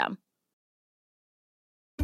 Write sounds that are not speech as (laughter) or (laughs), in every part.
system.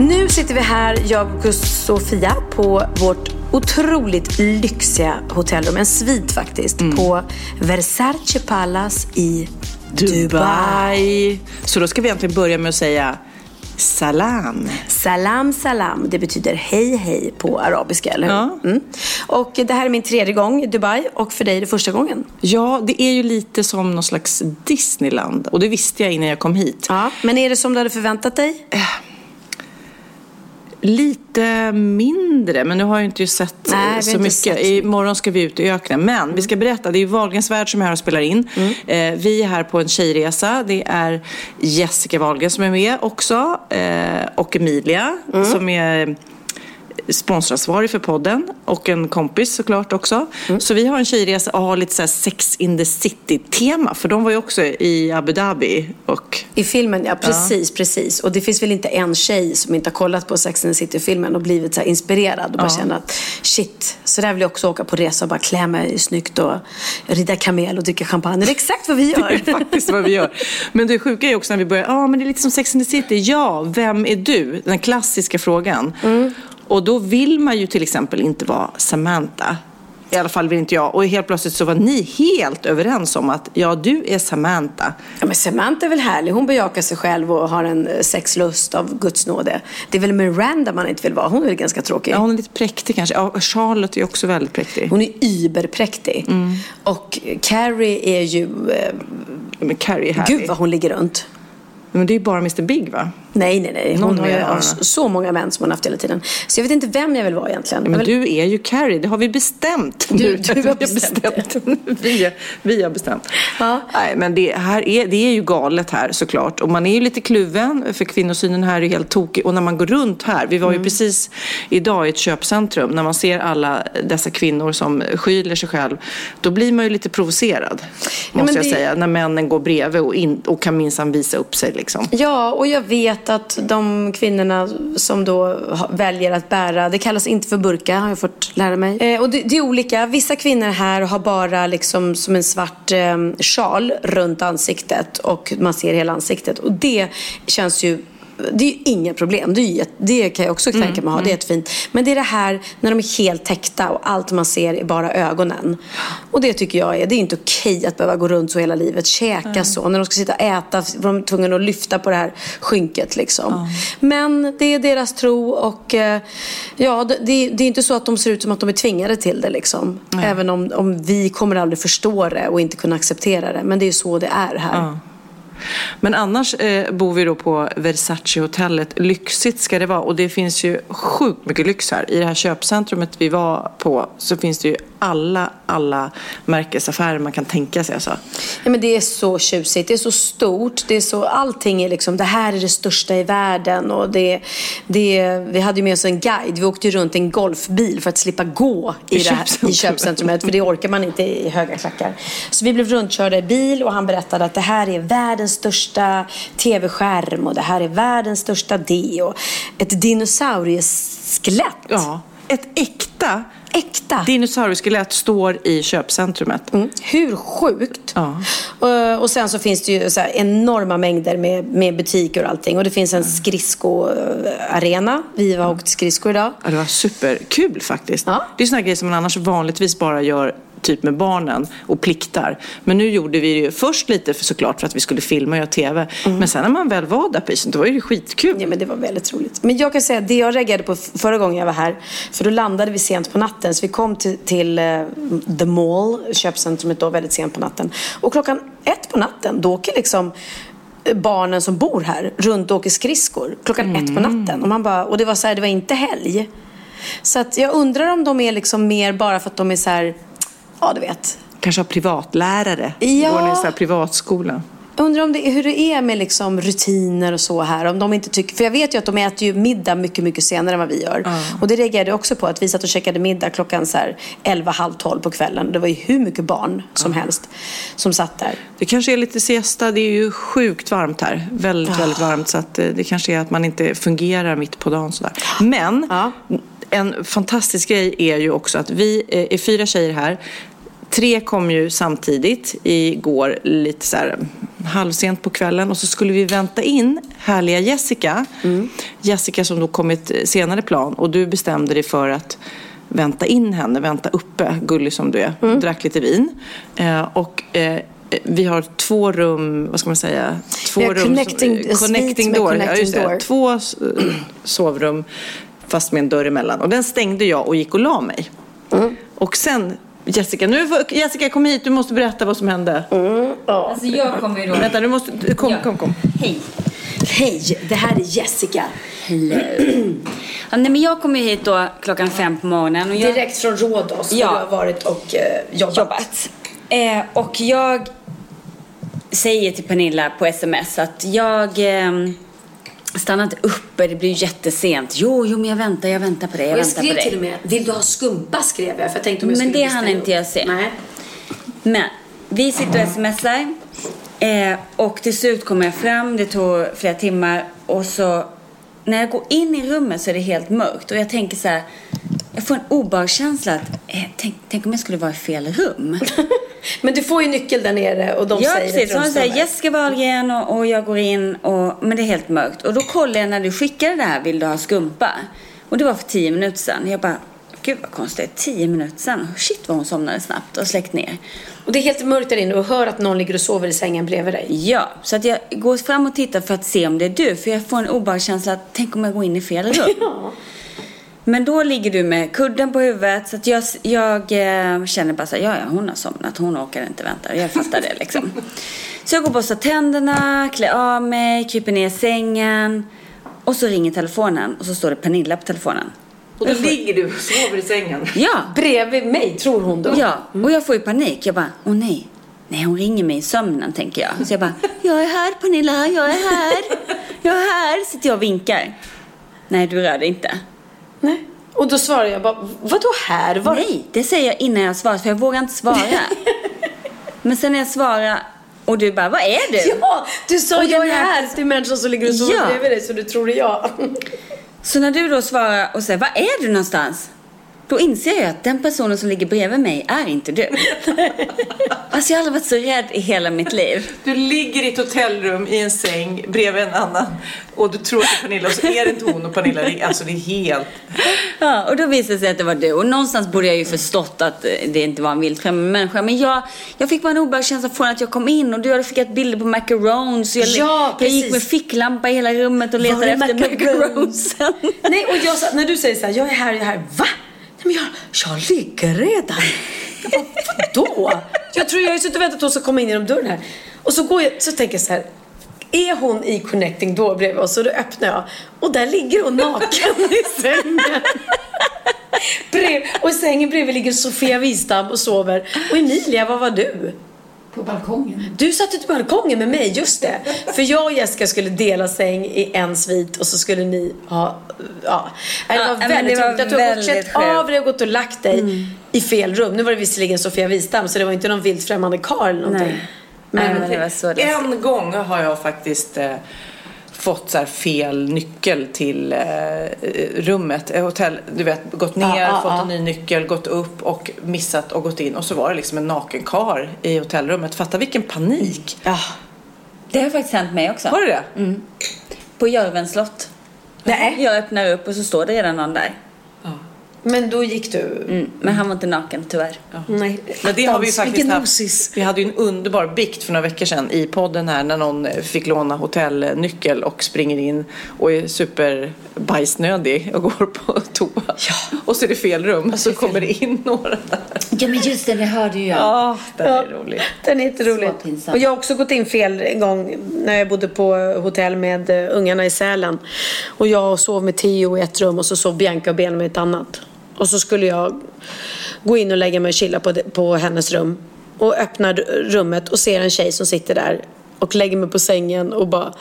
Nu sitter vi här, jag och Sofia, på vårt otroligt lyxiga hotellrum. En svit faktiskt. På Versace Palace i Dubai. Dubai. Så då ska vi egentligen börja med att säga salam. Salam salam, det betyder hej hej på arabiska, eller hur? Ja. Mm. Och det här är min tredje gång i Dubai och för dig är det första gången. Ja, det är ju lite som någon slags Disneyland. Och det visste jag innan jag kom hit. Ja, men är det som du hade förväntat dig? Lite mindre, men nu har jag inte sett Nej, så inte mycket. sett Imorgon ska vi ut i öknen. Men vi ska berätta, det är Wahlgrens värld som är här och spelar in. Mm. Eh, vi är här på en tjejresa. Det är Jessica Wahlgren som är med också. Eh, och Emilia Mm. som är sponsoransvarig för podden och en kompis såklart också. Mm. Så vi har en tjejresa och har lite så sex in the city-tema. För de var ju också i Abu Dhabi och I filmen, ja precis, precis. Och det finns väl inte en tjej som inte har kollat på Sex and the City-filmen och blivit så inspirerad och bara känner att shit, så där vill jag också åka på resa och bara klä mig snyggt och rida kamel och dricka champagne. Det är exakt vad vi gör. Det är (laughs) faktiskt vad vi gör. Men det sjuka är också när vi börjar, ja ah, men det är lite som Sex and the City. Ja, vem är du? Den klassiska frågan. Och då vill man ju till exempel inte vara Samantha. I alla fall vill inte jag. Och helt plötsligt så var ni helt överens om att ja, du är Samantha. Ja, men Samantha är väl härlig. Hon bejakar sig själv och har en eh, sexlust av Guds nåde. Det är väl Miranda man inte vill vara. Hon är väl ganska tråkig. Ja, hon är lite präktig kanske. Ja, Charlotte är också väldigt präktig. Hon är überpräktig. Och Carrie är ju... Eh, Men Carrie är härlig. gud vad hon ligger runt. Men det är ju bara Mr Big va? Nej, nej, nej. Hon Någon har ju har så många män som hon haft hela tiden. Så jag vet inte vem jag vill vara egentligen. Ja, Jag men vill... du är ju Carrie, det har vi bestämt. Du- nu. du har Vi (laughs) bestämt vi, har- (laughs) vi har bestämt. Ja. Nej, men det, här är, det är ju galet här såklart. Och man är ju lite kluven, för kvinnosynen här är helt tokig. Och när man går runt här, vi var ju precis idag i ett köpcentrum, när man ser alla dessa kvinnor som skyler sig själv, då blir man ju lite provocerad, men måste jag det- säga. När männen går bredvid och, in, och kan minsann visa upp sig liksom. Ja, och jag vet att de kvinnorna som då väljer att bära, det kallas inte för burka har jag fått lära mig. Eh, och det, det är olika. Vissa kvinnor här har bara liksom som en svart eh, sjal runt ansiktet och man ser hela ansiktet. Och det känns ju det är ju inga problem. Det, ju, det kan jag också tänka mig ha. Det är jättefint. Men det är det här när de är helt täckta och allt man ser är bara ögonen. Och det tycker jag är, det är inte okej att behöva gå runt så hela livet. Käka så. När de ska sitta och äta var de tvungna att lyfta på det här skynket liksom. Men det är deras tro och eh, ja, det, det det är inte så att de ser ut som att de är tvingade till det liksom. Även om, om vi kommer aldrig förstå det och inte kunna acceptera det. Men det är så det är här. Men annars eh, bor vi då på Versace-hotellet. Lyxigt ska det vara. Och det finns ju sjukt mycket lyx här. I det här köpcentrumet vi var på så finns det ju alla, alla märkesaffärer man kan tänka sig. Alltså. Ja, men det är så tjusigt, det är så stort, det är så, allting är liksom, det här är det största i världen och det, det, vi hade ju med oss en guide, vi åkte runt i en golfbil för att slippa gå i, I det här, i köpcentrumet. köpcentrumet, för det orkar man inte i höga klackar. Så vi blev runtkörda i bil och han berättade att det här är världens största tv-skärm och det här är världens största det och ett dinosaurieskelett. Ja, ett äkta Äkta. Dinosaurieskelett står i köpcentrumet. Mm. Hur sjukt? Ja. Och, och sen så finns det ju så här enorma mängder med, med butiker och allting. Och det finns en skridskoarena. Vi har åkt skridskor idag. Ja, det var superkul faktiskt. Ja. Det är sådana grejer som man annars vanligtvis bara gör typ med barnen och pliktar. Men nu gjorde vi det ju först lite för, såklart för att vi skulle filma och göra TV. Men sen när man väl var där på isen, då var det ju skitkul. Ja, men det var väldigt roligt. Men jag kan säga, det jag reagerade på förra gången jag var här, för då landade vi sent på natten, så vi kom till, till eh, The Mall, köpcentrumet då, väldigt sent på natten. Och klockan ett på natten, då åker liksom eh, barnen som bor här runt och åker skridskor klockan ett på natten. Och, man bara, och det var så här, det var inte helg. Så att jag undrar om de är liksom mer bara för att de är så här, ja du vet, Kanske ha privatlärare. Ja. Går ni i så här privatskola? Jag undrar om det, hur det är med liksom rutiner och så här. Om de inte tycker, för jag vet ju att de äter ju middag mycket, mycket senare än vad vi gör. Och det reagerade jag också på. Att vi satt och käkade middag klockan så här 11, halv 12 på kvällen. Det var ju hur mycket barn som helst som satt där. Det kanske är lite siesta. Det är ju sjukt varmt här. Väldigt, väldigt varmt. Så att eh, det kanske är att man inte fungerar mitt på dagen sådär. Men Ja. En fantastisk grej är ju också att vi eh, är fyra tjejer här. Tre kom ju samtidigt igår lite så här halvsent på kvällen och så skulle vi vänta in härliga Jessica. Jessica som då kom i ett senare plan och du bestämde dig för att vänta in henne, vänta uppe, gullig som du är. Drack lite vin. Eh, och eh, vi har två rum, vad ska man säga? Två har connecting- som, med door. ja, connecting just det. door. Två (clears throat) sovrum fast med en dörr emellan. Och den stängde jag och gick och la mig. Mm. Och sen, Jessica, nu får, Jessica kom hit, du måste berätta vad som hände. Mm. Alltså jag kommer ju då... Vänta, du måste, kom, Ja. kom, kom. Hej. Hej, det här är Jessica. Ja, nej, men jag kommer ju hit då klockan fem på morgonen. Och jag Direkt från Rhodos, Ja. där du har varit och eh, jobbat. jobbat. Eh, och jag säger till Pernilla på sms att jag eh, stannar inte uppe, det blir jättesent. Jo, jo, men jag väntar, jag väntar på dig, jag, jag väntar skrev på dig. till och med, vill du ha skumpa? skrev jag. För jag tänkte om jag Men det hann inte jag se. Nej. Men vi sitter och smsar eh, och till slut kommer jag fram, det tog flera timmar och så när jag går in i rummet så är det helt mörkt och jag tänker så här, jag får en obehagskänsla att eh, tänk, tänk om jag skulle vara i fel rum. (laughs) Men du får ju nyckel där nere och de ja, säger precis. ett Så hon säger. Jessica Wahlgren och, och jag går in och, men det är helt mörkt. Och då kollar jag när du skickade det här, vill du ha skumpa? Och det var för tio minuter sedan. Jag bara, gud vad konstigt, tio minuter sedan. Shit vad hon somnade snabbt och släckt ner. Och det är helt mörkt där inne och hör att någon ligger och sover i sängen bredvid dig. Ja, så att jag går fram och tittar för att se om det är du. För jag får en obehagskänsla att tänk om jag går in i fel rum. (laughs) Ja. Men då ligger du med kudden på huvudet så att jag, jag eh, känner bara så här, ja, ja, hon har somnat, hon orkar inte vänta. Jag fattar det liksom. Så jag går och borstar tänderna, klär av mig, kryper ner i sängen. Och så ringer telefonen och så står det Pernilla på telefonen. Och då ligger du och sover i sängen. Ja, Bredvid mig, tror hon då. ja. Och jag får ju panik. Jag bara, åh nej. Nej, hon ringer mig i sömnen tänker jag. Så jag bara, jag är här Pernilla, jag är här. Jag är här. Sitter jag och vinkar. Nej, du rör dig inte. Nej. Och då svarar jag bara, vadå här? Var... Nej, det säger jag innan jag svarar för jag vågar inte svara. (laughs) Men sen när jag svarar och du bara, vad är du? Ja, du sa Och jag är här- till människan som ligger och sover Ja. bredvid dig så du tror det är jag. Så när du då svarar och säger, var är du någonstans? Då inser jag att den personen som ligger bredvid mig är inte du. (laughs) Alltså jag har aldrig varit så rädd i hela mitt liv. Du ligger i ett hotellrum i en säng bredvid en annan och du tror att det är Pernilla och så är det inte hon och Pernilla. Alltså det är helt... Ja, och då visade det sig att det var du. Och någonstans borde jag ju förstått att eh, det inte var en vilt främmande människa. Men jag, jag fick bara en obehagskänsla från att jag kom in och du hade skickat bilder på macaroons. Så jag, Ja, jag gick med ficklampa i hela rummet och letade efter macarons? macaronsen. Nej, och jag när du säger så här, jag är här, jag är här. Va? Nej, men jag, jag ligger redan. Jag bara, vadå? Jag tror jag har suttit och väntat att hon ska komma in genom dörren här. Och så går jag, så tänker jag så här. Är hon i connecting door bredvid oss? Och då öppnar jag. Och där ligger hon naken i sängen. Brev, och i sängen bredvid ligger Sofia Wistam och sover. Och Emilia, var var du? På balkongen. Du satt ute på balkongen med mig, just det. För jag och Jessica skulle dela säng i en svit och så skulle ni ha... Ja, det Ja, var men väldigt roligt att du har sjukt. av dig och gått och lagt dig i fel rum. Nu var det visserligen Sofia Wistam så det var inte någon vilt främmande karl eller någonting. Nej. Nej, men så läskigt. En gång har jag faktiskt eh, fått så fel nyckel till eh, rummet. Eh, Hotell, du vet, gått ner, Ja, ja, fått en ny nyckel, gått upp och missat och gått in. Och så var det liksom en naken kar i hotellrummet. Fatta vilken panik. Ja. Det har faktiskt hänt mig också. Har du det? På Görvens slott. Nej. Jag öppnar upp och så står det redan någon där. Men då gick du... Mm. Men han var inte naken tyvärr. Nej. Men det har vi ju faktiskt Vilken haft. Vi hade ju en underbar bikt för några veckor sedan i podden här när någon eh, fick låna hotellnyckel och springer in och är superbajsnödig och går på toa. Och så är det fel rum och så kommer det in några där. Ja men just det, det hörde ju jag. Ja, det är roligt. Den är jätterolig. Och jag har också gått in fel en gång när jag bodde på hotell med eh, ungarna i Sälen. Och jag sov med Theo i ett rum och så sov Bianca och Benjamin i ett annat. Och så skulle jag gå in och lägga mig och chilla på, det- på hennes rum. Och öppnar rummet och ser en tjej som sitter där och lägger mig på sängen och bara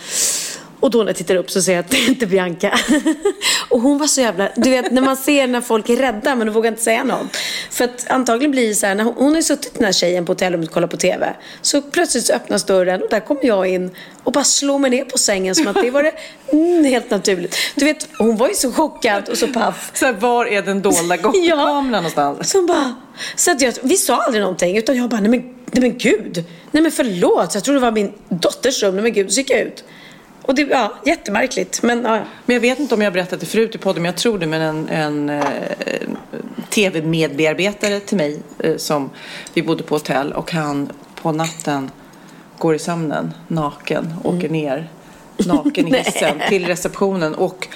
och då när jag tittar upp så ser jag att det är inte Bianca. (laughs) och hon var så jävla... Du vet när man ser när folk är rädda men de vågar inte säga något. För att antagligen blir det så här, när hon, hon har suttit den här tjejen på hotellrummet och kollat på TV. Så plötsligt så öppnas dörren och där kommer jag in och bara slår mig ner på sängen som att det var det mm, helt naturligt. Du vet, hon var ju så chockad och så paff. Så här, var är den dolda (laughs) Ja. kameran någonstans? Så hon bara, så att jag, vi sa aldrig någonting utan jag bara, nej men, nej men gud. Nej men förlåt, jag trodde det var min dotters rum. Nej men gud, så gick jag ut. Och det, ja, jättemärkligt. Men ja. Men jag vet inte om jag berättat det förut i podden, men jag tror det. Men en, en eh, tv-medbearbetare till mig eh, som vi bodde på hotell och han på natten går i sömnen naken, åker ner naken i (laughs) hissen till receptionen och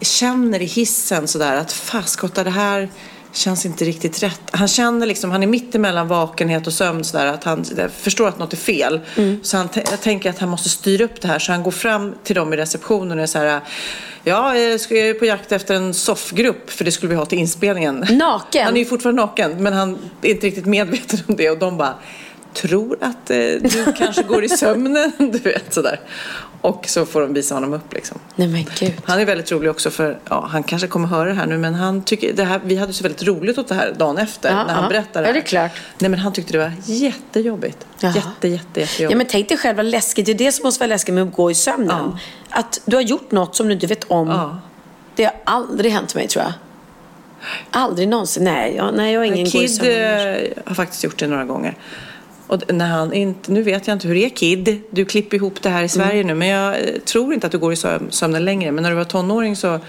känner i hissen sådär att faskotta det här känns inte riktigt rätt. Han känner liksom, han är mitt emellan vakenhet och sömn sådär att han förstår att något är fel. Så han jag tänker att han måste styra upp det här så han går fram till dem i receptionen och är såhär Ja, jag är på jakt efter en soffgrupp för det skulle vi ha till inspelningen. Naken? Han är ju fortfarande naken men han är inte riktigt medveten om det och de bara tror att eh, du kanske går i sömnen, (laughs) du vet sådär. Och så får de visa honom upp liksom. Nej men gud. Han är väldigt rolig också för, ja, han kanske kommer höra det här nu men han tycker, det här, vi hade så väldigt roligt åt det här dagen efter Ja, när han ja. berättade Ja, det det är här. klart. Nej men han tyckte det var jättejobbigt. Jaha. Jätte, jätte, jättejobbigt. Ja men tänk dig själv vad läskigt. Det är det som måste vara läskigt med att gå i sömnen. Att du har gjort något som du inte vet om. Ja. Det har aldrig hänt mig tror jag. Aldrig någonsin. Nej, jag, nej jag har ingen gå i Kid sömnen. eh, har faktiskt gjort det några gånger. Och när han inte, nu vet jag inte hur det är Kid, du klipper ihop det här i Sverige Mm. nu men jag eh, tror inte att du går i söm- sömnen längre. Men när du var tonåring så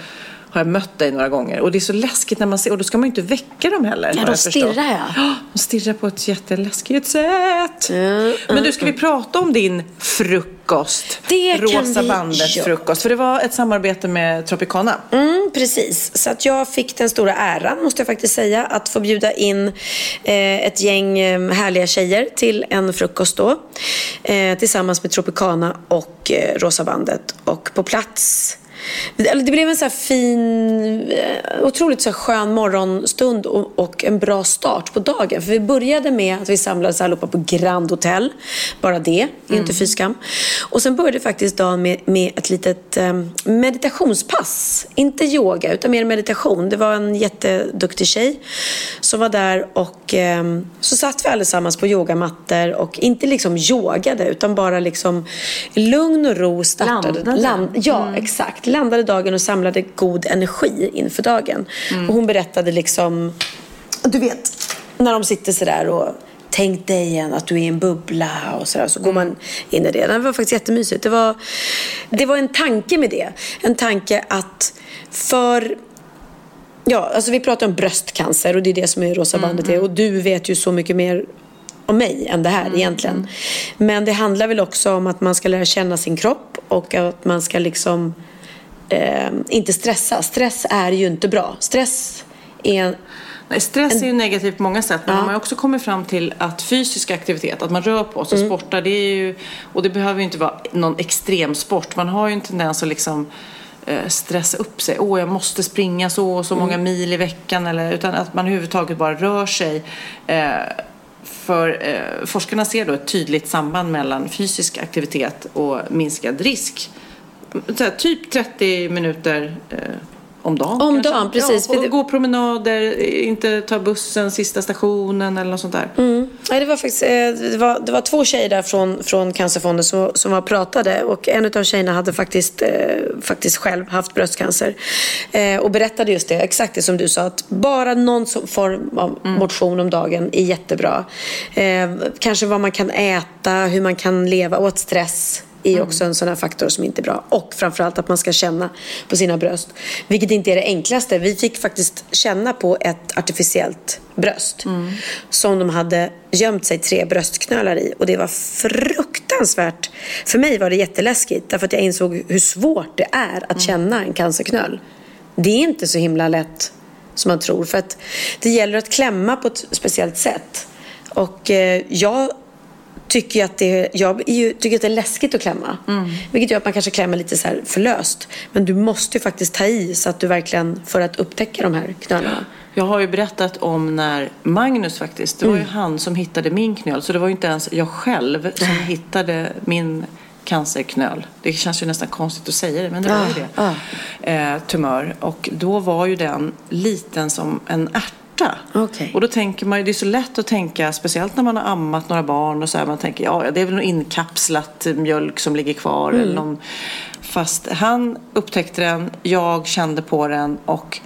har jag mött dig några gånger. Och det är så läskigt när man ser, och då ska man ju inte väcka dem heller. Ja, de stirrar, ja. De stirrar på ett jätteläskigt sätt. Mm, Men du, ska vi prata om din frukost? Det kan Rosa vi bandet göra. frukost. För det var ett samarbete med Tropicana. Mm, precis. Så att jag fick den stora äran, måste jag faktiskt säga, att få bjuda in eh, ett gäng eh, härliga tjejer till en frukost då. Eh, tillsammans med Tropicana och eh, Rosa bandet. Och på plats Det blev en så fin, eh, otroligt så skön morgonstund och, en bra start på dagen. För vi började med att vi samlades allihopa på Grand Hotel. Bara det, är ju inte fy skam. Och sen började faktiskt dagen med, med ett litet eh, meditationspass. Inte yoga, utan mer meditation. Det var en jätteduktig tjej som var där och eh, så satt vi allesammans på yogamattor och inte liksom yogade utan bara liksom lugn och ro startade. Landade. Land, ja, exakt. Landade dagen och samlade god energi inför dagen. Och hon berättade liksom, du vet, när de sitter sådär och Tänk dig igen att du är i en bubbla och sådär. Så går man in i det. Det var faktiskt jättemysigt. Det var, det var en tanke med det. En tanke att för Ja, alltså vi pratar om bröstcancer och det är det som är Rosa bandet är. Och du vet ju så mycket mer om mig än det här egentligen. Men det handlar väl också om att man ska lära känna sin kropp och att man ska liksom eh, inte stressa. Stress är ju inte bra. Stress är Nej, stress är ju negativt på många sätt men man har också kommit fram till att fysisk aktivitet, att man rör på sig, sportar, det är ju, och det behöver ju inte vara någon extrem sport. Man har ju en tendens att liksom eh, stressa upp sig. Åh, jag måste springa så och så många mil i veckan. Eller, utan att man överhuvudtaget bara rör sig. Eh, för eh, forskarna ser då ett tydligt samband mellan fysisk aktivitet och minskad risk. Så här, typ 30 minuter eh, om dagen. Om kanske. dagen, precis. Ja, och gå promenader, inte ta bussen sista stationen eller något sånt där. Mm. Nej, det var faktiskt eh, det var, det var två tjejer där från, från Cancerfonden som, som var pratade och en av tjejerna hade faktiskt, eh, faktiskt själv haft bröstcancer eh, och berättade just det, exakt det som du sa att bara någon som form av motion om dagen är jättebra. Eh, kanske vad man kan äta, hur man kan leva åt stress är också en sån här faktor som inte är bra. Och framförallt att man ska känna på sina bröst. Vilket inte är det enklaste. Vi fick faktiskt känna på ett artificiellt bröst. Som de hade gömt sig tre bröstknölar i. Och det var fruktansvärt. För mig var det jätteläskigt. Därför att jag insåg hur svårt det är att känna en cancerknöl. Det är inte så himla lätt som man tror. För att det gäller att klämma på ett speciellt sätt. Och eh, jag tycker att det, jag tycker att det är läskigt att klämma. Vilket gör att man kanske klämmer lite så för löst. Men du måste ju faktiskt ta i så att du verkligen får att upptäcka de här knölarna. Jag har ju berättat om när Magnus faktiskt, det var ju han som hittade min knöl. Så det var ju inte ens jag själv som hittade min cancerknöl. Det känns ju nästan konstigt att säga det, men det var ju det. Ah, Eh, tumör. Och då var ju den liten som en ärta. Okej. Och då tänker man ju, det är så lätt att tänka, speciellt när man har ammat några barn och så här, man tänker ja, det är väl någon inkapslat mjölk som ligger kvar eller någon. Fast han upptäckte den, jag kände på den och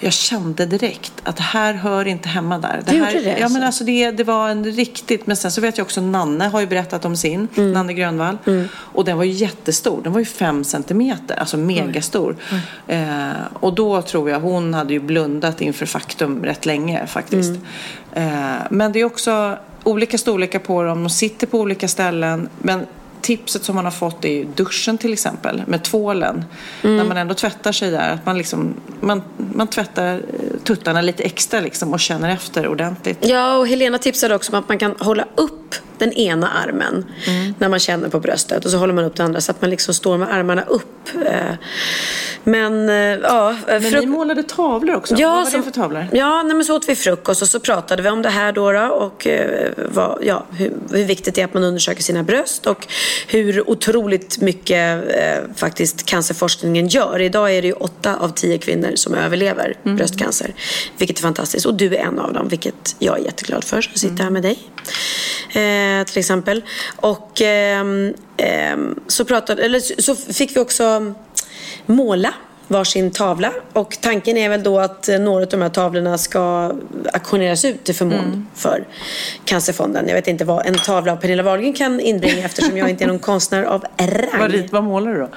jag kände direkt att det här hör inte hemma där. Du här, gjorde det, Ja, alltså? men alltså det, det var en riktigt, men sen så vet jag också Nanne har ju berättat om sin, Mm. Nanne Grönvall. Och den var ju jättestor, den var ju fem centimeter, alltså megastor. Eh, och då tror jag hon hade ju blundat inför faktum rätt länge faktiskt. Mm. Eh, men det är också olika storlekar på dem, de sitter på olika ställen. Men tipset som man har fått är ju duschen till exempel med tvålen. Mm. När man ändå tvättar sig där, att man liksom, man, man tvättar eh, tuttarna lite extra liksom och känner efter ordentligt. Ja, och Helena tipsade också om att man kan hålla upp den ena armen när man känner på bröstet och så håller man upp den andra så att man liksom står med armarna upp. Eh, Men eh, ja, Men ni målade tavlor också. Ja, Vad var som- det för tavlor? Ja, nej, men så åt vi frukost och så pratade vi om det här då, då och vad, ja, hur, hur viktigt det är att man undersöker sina bröst och hur otroligt mycket eh, faktiskt cancerforskningen gör. Idag är det ju åtta av tio kvinnor som överlever bröstcancer, vilket är fantastiskt. Och du är en av dem, vilket jag är jätteglad för. Jag sitter här med dig, eh, till exempel. Och ehm, så, pratade, eller, så fick vi också måla varsin tavla. Och tanken är väl då att eh, några av de här tavlorna ska auktioneras ut till förmån mm. för Cancerfonden. Jag vet inte vad en tavla av Pernilla Wahlgren kan inbringa eftersom jag inte är någon konstnär av (laughs) rang. Vad, rit, vad målar du då?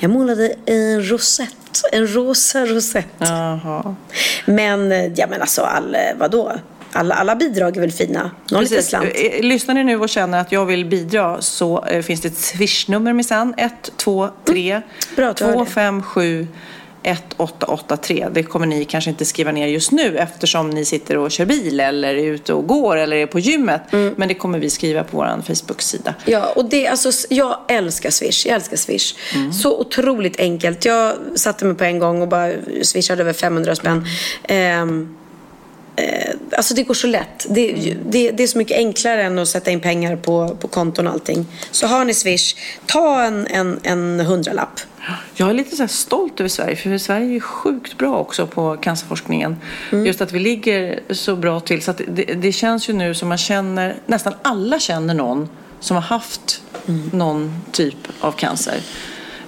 Jag målade en rosett. En rosa rosett. Jaha. Men, eh, ja men alltså, all, eh, vadå? alla, alla bidrag är väl fina? Någon liten slant. Lyssnar ni nu och känner att jag vill bidra så finns det ett swishnummer minsann. 1, 2, 3, 2, 5, 7 1883. Det kommer ni kanske inte skriva ner just nu eftersom ni sitter och kör bil eller är ute och går eller är på gymmet. Mm. Men det kommer vi skriva på vår Facebook-sida. Ja, och det, alltså, jag älskar Swish. Jag älskar Swish. Så otroligt enkelt. Jag satte mig på en gång och bara swishade över 500 spänn. Ehm, eh, alltså det går så lätt. Det, det, det är så mycket enklare än att sätta in pengar på, på konton och allting. Så har ni Swish, ta en, en, en hundralapp. Jag är lite så stolt över Sverige, för Sverige är sjukt bra också på cancerforskningen. Mm. Just att vi ligger så bra till. Så att det, det känns ju nu som man känner, nästan alla känner någon som har haft någon typ av cancer.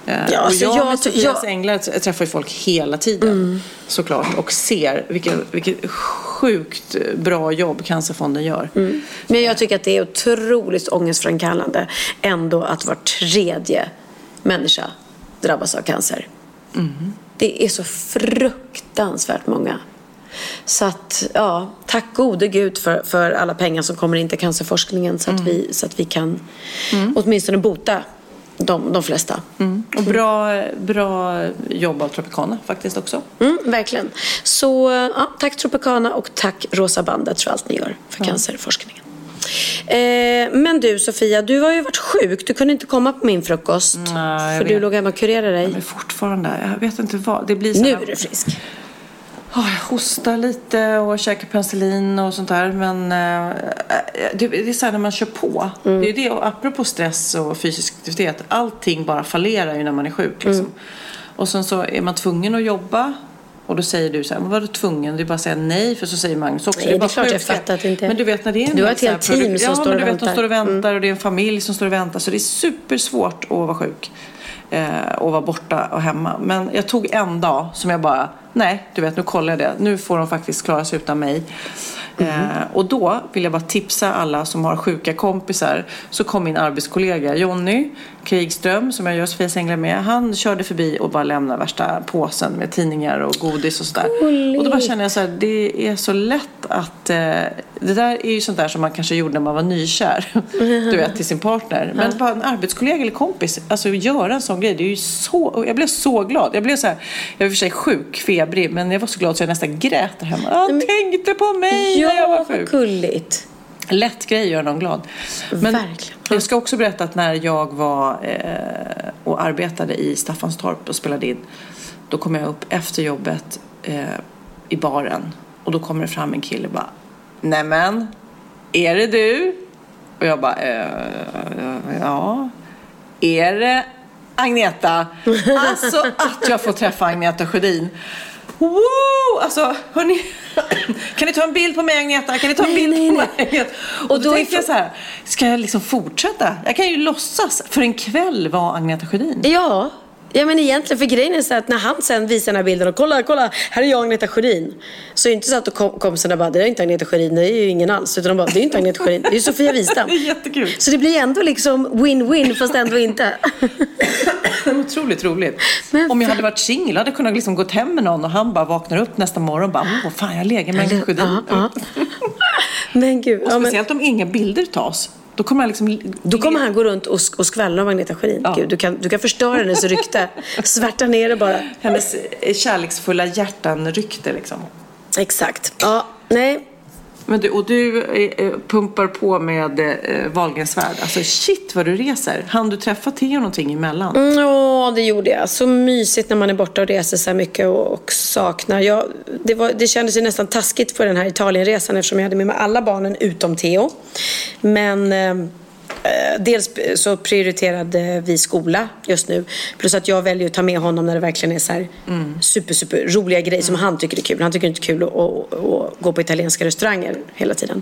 Ja, och alltså jag, jag- med Sofias jag- änglar träffar ju folk hela tiden såklart och ser vilket, vilket sjukt bra jobb Cancerfonden gör. Men jag tycker att det är otroligt ångestframkallande ändå att var tredje människa drabbas av cancer. Det är så fruktansvärt många. Så att, ja, tack gode gud för, för alla pengar som kommer in till cancerforskningen så att, vi, så att vi kan åtminstone bota de, de flesta. Och bra, bra jobb av Tropicana faktiskt också. Mm, verkligen. Så ja, tack Tropicana och tack Rosa bandet för allt ni gör för cancerforskningen. Eh, men du Sofia, du har ju varit sjuk. Du kunde inte komma på min frukost. Nej, för du vet. låg hemma och kurerade dig. Men fortfarande, jag vet inte vad. Det blir så Nu är du frisk. Ja, jag hostar lite och käkar penicillin och sånt där. Men eh, det, det är så här när man kör på. Mm. Det är det, och apropå stress och fysisk aktivitet. Allting bara fallerar ju när man är sjuk. Liksom. Mm. Och sen så är man tvungen att jobba. Och då säger du så här, men vadå tvungen? Det är bara att säga nej, för så säger Magnus också. Nej, det är bara klart jag fattar att det inte är- Men du vet när det är en Du har ett helt team som ja, står men och du vet, de väntar. Mm. står och väntar och det är en familj som står och väntar. Så det är supersvårt att vara sjuk. Eh, och vara borta och hemma. Men jag tog en dag som jag bara, nej, du vet, nu kollar jag det. Nu får de faktiskt klara sig utan mig. Mm. Eh, och då vill jag bara tipsa alla som har sjuka kompisar. Så kom min arbetskollega Jonny Krigström som jag gör Sofias Änglar med. Han körde förbi och bara lämnade värsta påsen med tidningar och godis och sådär. Och då bara känner jag så här, det är så lätt att eh, det där är ju sånt där som man kanske gjorde när man var nykär. (laughs) Du vet, till sin partner. Men bara en arbetskollega eller kompis, alltså göra en sån grej. Det är ju så, jag blev så glad. Jag blev så här, jag var för sig sjuk, febrig, men jag var så glad så jag nästan grät där hemma. Han tänkte på mig när jag var Ja, vad sjuk. gulligt. Lätt grej gör någon glad. Men Verkligen. jag ska också berätta att när jag var eh, och arbetade i Staffanstorp och spelade in. Då kom jag upp efter jobbet eh, i baren. Och då kommer det fram en kille och bara Nämen, är det du? Och jag bara eh, ja. Är det Agneta? (laughs) Alltså att jag får träffa Agneta Sjödin. Woo! Alltså, hörni. (coughs) Kan ni ta en bild på mig Agneta? Kan ni ta en Nej, bild nej, på mig Agneta? Och, Och då, då tänkte jag så här, ska jag liksom fortsätta? Jag kan ju låtsas för en kväll vara Agneta Sjödin. Ja. Ja men egentligen, för grejen är så att när han sen visar den här bilden och kolla, kolla, här är jag Agneta Sjödin. Så är det inte så att då kom, kompisarna bara, det är inte Agneta Sjödin, det är ju ingen alls. Utan de bara, det är inte Agneta Sjödin, det är ju Sofia Wistam. (laughs) Det är jättekul. Så det blir ändå liksom win-win fast ändå inte. (laughs) Otroligt roligt. Men Om jag hade varit singel hade jag kunnat liksom gått hem med någon och han bara vaknar upp nästa morgon och bara, åh fan jag lägger med Agneta Sjödin. Men gud. Och Ja, men, speciellt om inga bilder tas. Då kommer liksom... då kommer han gå runt och, och skvallra om Agneta Sjödin. Ja. Gud, du, kan, du kan förstöra hennes rykte. (laughs) Svärta ner det bara. Hennes eh, kärleksfulla hjärtan-rykte liksom. Exakt. Ja, nej. Men du, och du eh, eh, pumpar på med eh, Wahlgrens värld. Alltså shit vad du reser. Han du träffa Theo någonting emellan? Mm, Ja, det gjorde jag. Så mysigt när man är borta och reser så här mycket och, och saknar. Jag, det, var, det kändes ju nästan taskigt för den här Italienresan eftersom jag hade med mig alla barnen utom Theo. Men eh, dels så prioriterade vi skola just nu. Plus att jag väljer att ta med honom när det verkligen är så här super, super roliga grejer som han tycker är kul. Han tycker inte det är kul att, att, att gå på italienska restauranger hela tiden.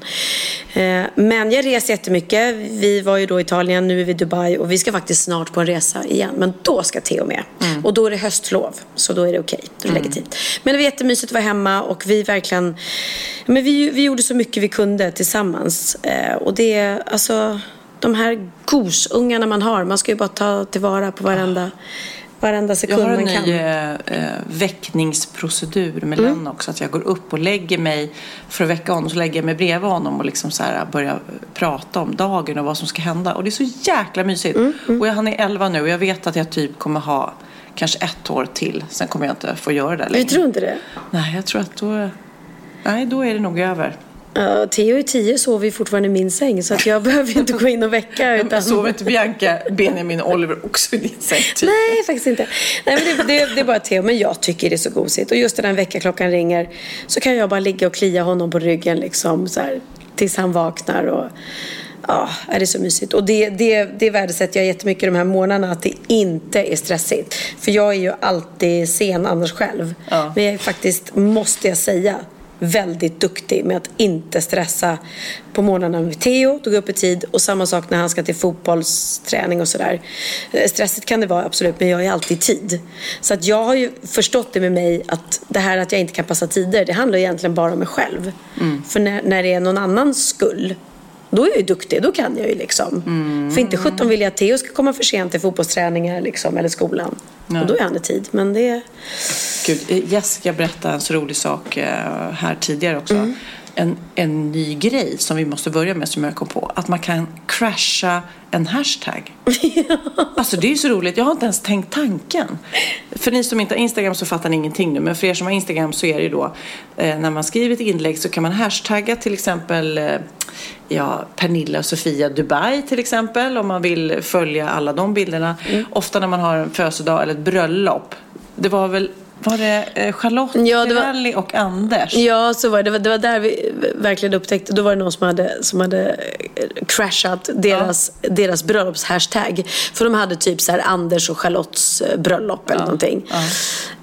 Eh, Men jag reser jättemycket. Vi var ju då i Italien, nu är vi i Dubai och vi ska faktiskt snart på en resa igen. Men då ska Theo med. Och då är det höstlov, så då är det okej. Då är det legitimt. Men det var jättemysigt att vara hemma och vi verkligen... Men vi, vi gjorde så mycket vi kunde tillsammans. Eh, Och det, alltså... De här gosungarna man har, man ska ju bara ta tillvara på varenda, varenda Jag sekund har en man kan. ny eh, eh, väckningsprocedur med Mm. Lenn också. Att jag går upp och lägger mig för att väcka honom. Så lägger jag mig bredvid honom och liksom så här börjar prata om dagen och vad som ska hända. Och det är så jäkla mysigt. Mm, Och jag, han är 11 nu och jag vet att jag typ kommer ha kanske ett år till. Sen kommer jag inte få göra det längre. tror inte det. Nej, jag tror att då... Nej, då är det nog över. Ja, Theo är tio sover ju fortfarande i min säng så att jag (laughs) behöver ju inte gå in och väcka. Utan... Sover inte Bianca, Benjamin och Oliver också i din säng? Typ? Nej, faktiskt inte. Nej, men det, det, det är bara Theo, men jag tycker det är så gosigt. Och just när den väckarklockan ringer så kan jag bara ligga och klia honom på ryggen liksom så här, tills han vaknar. Och, ja, är det är så mysigt. Och det, det, det värdesätter jag jättemycket de här månaderna, att det inte är stressigt. För jag är ju alltid sen annars själv. Ja. Men jag är faktiskt, måste jag säga, väldigt duktig med att inte stressa på morgnarna med Theo, då går jag upp i tid och samma sak när han ska till fotbollsträning och sådär. Eh, Stressigt kan det vara absolut, men jag är alltid i tid. Så att jag har ju förstått det med mig att det här att jag inte kan passa tider, det handlar egentligen bara om mig själv. För när, när det är någon annans skull, då är jag ju duktig, då kan jag ju liksom. För inte sjutton vill jag att Theo ska komma för sent till fotbollsträningar liksom, eller skolan. Och då är han i tid. Men det... Gud, eh, Jessica berättade en så rolig sak eh, här tidigare också. Mm. En, en ny grej som vi måste börja med som jag kom på. Att man kan crasha en hashtag. (laughs) Alltså det är ju så roligt. Jag har inte ens tänkt tanken. För ni som inte har Instagram så fattar ni ingenting nu. Men för er som har Instagram så är det ju då eh, när man skriver ett inlägg så kan man hashtagga till exempel eh, ja, Pernilla och Sofia Dubai till exempel. Om man vill följa alla de bilderna. Ofta när man har en födelsedag eller ett bröllop. Det var väl Var det eh, Charlotte Ja, det var- och Anders? Ja, så var det. Det var, det var där vi verkligen upptäckte. Då var det någon som hade, som hade eh, crashat deras, deras bröllopshashtag. För de hade typ så här Anders och Charlottes eh, bröllop eller någonting.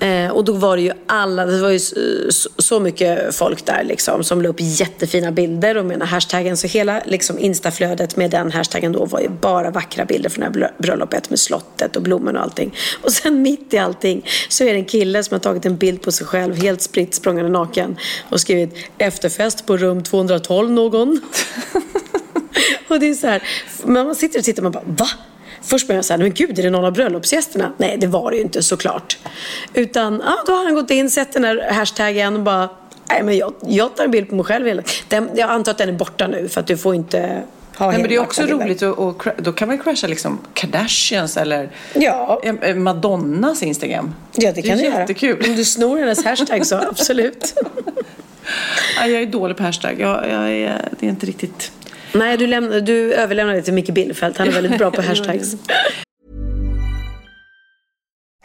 Eh, och då var det ju alla, det var ju så, så mycket folk där liksom som la upp jättefina bilder och med den hashtaggen. Så hela liksom instaflödet med den hashtaggen då var ju bara vackra bilder från det här bröllopet med slottet och blommorna och allting. Och sen mitt i allting så är det en kille som har tagit en bild på sig själv helt spritt språngande naken och skrivit efterfest på rum 212 någon. (laughs) och det är så här, men man sitter och tittar och man bara va? Först börjar jag säga, men gud är det någon av bröllopsgästerna? Nej det var det ju inte såklart. Utan ja, då har han gått in, sett den här hashtaggen och bara Nej men jag, jag tar en bild på mig själv. hela- Den, jag antar att den är borta nu för att du får inte ha Nej, men det är också roligt att, och, då kan man crasha liksom Kardashians eller Ja. eh, eh, Madonnas Instagram. Ja det kan du göra. jättekul. Om du snor hennes hashtag så (laughs) absolut. Ja, jag är dålig på hashtag. Jag, jag är, det är inte riktigt... Nej du, lämnar, du överlämnar det till Micke Billfeldt. Han är väldigt bra på (laughs) hashtags.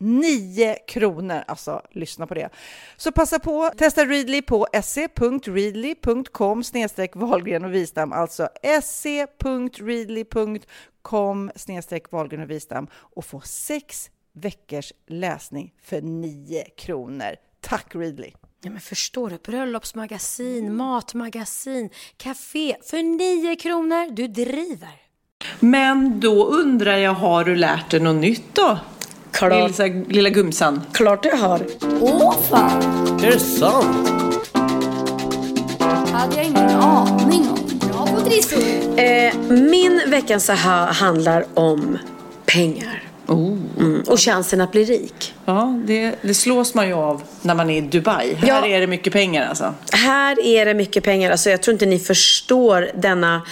9 kronor. Alltså, lyssna på det. Så passa på, testa Readly på se.readly.com snedstreck Wahlgren och Wistam, alltså se.readly.com snedstreck Wahlgren och Wistam och få sex veckors läsning för 9 kronor. Tack Readly! Ja, men förstår du? Bröllopsmagasin, matmagasin, café för 9 kronor. Du driver. Men då undrar jag, har du lärt dig något nytt då? Klart. Lilla, lilla gumsan. Klart jag har. Åh fan! Är det sant? hade jag ingen aning om. Bra på Trissor! Eh, min veckans aha handlar om pengar. Oh. Mm, och chansen att bli rik. Ja, det, det slås man ju av när man är i Dubai. Ja. Här är det mycket pengar alltså. Här är det mycket pengar. Alltså, jag tror inte ni förstår denna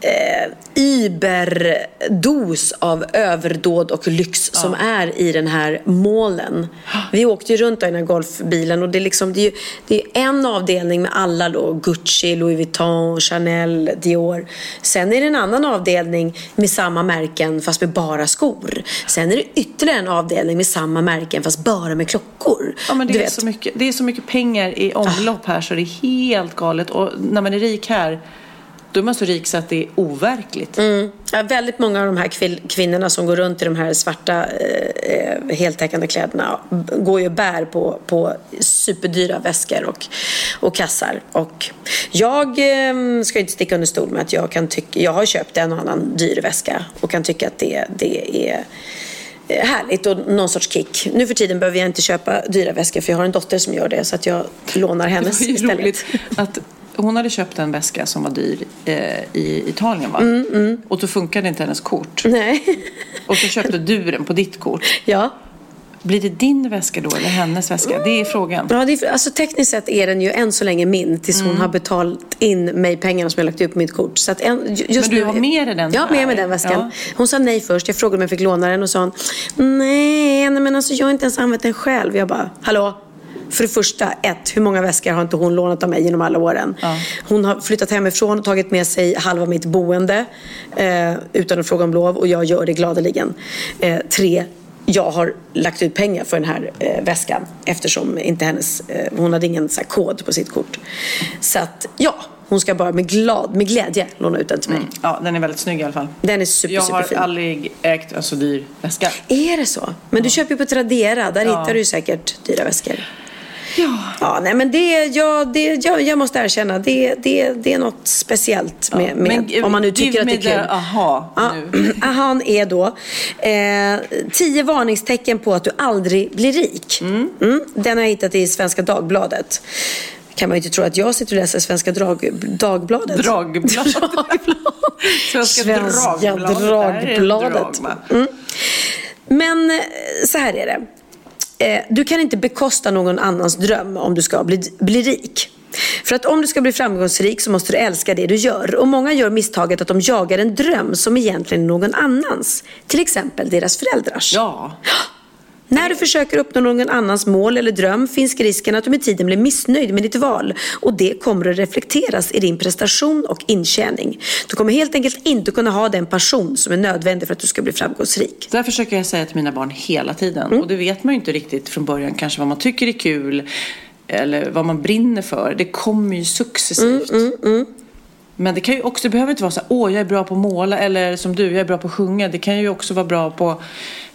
eh, überdos av överdåd och lyx som är i den här målen. Vi åkte ju runt i den här golfbilen och det är, liksom, det är, ju, det är en avdelning med alla då, Gucci, Louis Vuitton, Chanel, Dior. Sen är det en annan avdelning med samma märken fast med bara skor. Sen är det ytterligare en avdelning med samma märken fast bara med klockor. Ja, men det, Du är vet. så mycket, det är så mycket pengar i omlopp här så det är helt galet. Och när man är rik här, då är man så rik så att det är overkligt. Mm. Ja, väldigt många av de här kvinnorna som går runt i de här svarta eh, heltäckande kläderna går ju och bär på, på superdyra väskor och, och kassar. Och jag eh, ska inte sticka under stol med att jag kan tycka, jag har köpt en och annan dyr väska och kan tycka att det, det är eh, härligt och någon sorts kick. Nu för tiden behöver jag inte köpa dyra väskor för jag har en dotter som gör det så att jag lånar Det hennes var ju istället. roligt att hon hade köpt en väska som var dyr eh, i Italien va? Och då funkade inte hennes kort. Mm, Nej. Och så köpte du den på ditt kort. ja. Blir det din väska då eller hennes väska? Det är frågan. Ja, är, alltså, tekniskt sett är den ju än så länge min tills Mm. hon har betalt in mig pengarna som jag lagt ut på mitt kort. Så att en, ju- just Men du nu, har med dig den Jag har med mig den väskan. Ja. Hon sa nej först. Jag frågade om jag fick låna den och sa hon, nej, nej men alltså jag har inte ens använt den själv. Jag bara, hallå? För det första, ett, hur många väskor har inte hon lånat av mig genom alla åren? Hon har flyttat hemifrån och tagit med sig halva mitt boende eh, utan att fråga om lov och jag gör det gladeligen. Eh, tre, jag har lagt ut pengar för den här eh, väskan eftersom inte hennes, eh, hon hade ingen så här, kod på sitt kort. Så att ja, hon ska bara med, glad, med glädje låna ut den till mig. Ja, den är väldigt snygg i alla fall. Den är super, Jag har superfin. aldrig ägt en så dyr väska. Är det så? Men du köper ju på Tradera, där hittar du ju säkert dyra väskor. Ja. Ja, nej men det, ja, det, jag, jag måste erkänna, det, det, det är något speciellt med, med Men, om man nu tycker att det är kul. aha Ja, nu. (clears throat) ahan är då eh, tio varningstecken på att du aldrig blir rik. Mm. Den har jag hittat i Svenska Dagbladet. kan man ju inte tro att jag sitter och läser Svenska drag, Dagbladet. Dragblad. (laughs) Svenska Svenska Dragbladet. Dragbladet. Mm. Men eh, så här är det. Eh, Du kan inte bekosta någon annans dröm om du ska bli, bli rik. För att om du ska bli framgångsrik så måste du älska det du gör. Och många gör misstaget att de jagar en dröm som egentligen är någon annans. Till exempel deras föräldrars. Ja. (gasps) När du försöker uppnå någon annans mål eller dröm finns risken att du med tiden blir missnöjd med ditt val. Och det kommer att reflekteras i din prestation och intjäning. Du kommer helt enkelt inte kunna ha den passion som är nödvändig för att du ska bli framgångsrik. Det här försöker jag säga till mina barn hela tiden. Mm. Och det vet man ju inte riktigt från början kanske vad man tycker är kul. Eller vad man brinner för. Det kommer ju successivt. Mm, Men det kan ju också, det behöver inte vara så här, åh jag är bra på att måla eller som du, jag är bra på att sjunga. Det kan ju också vara bra på,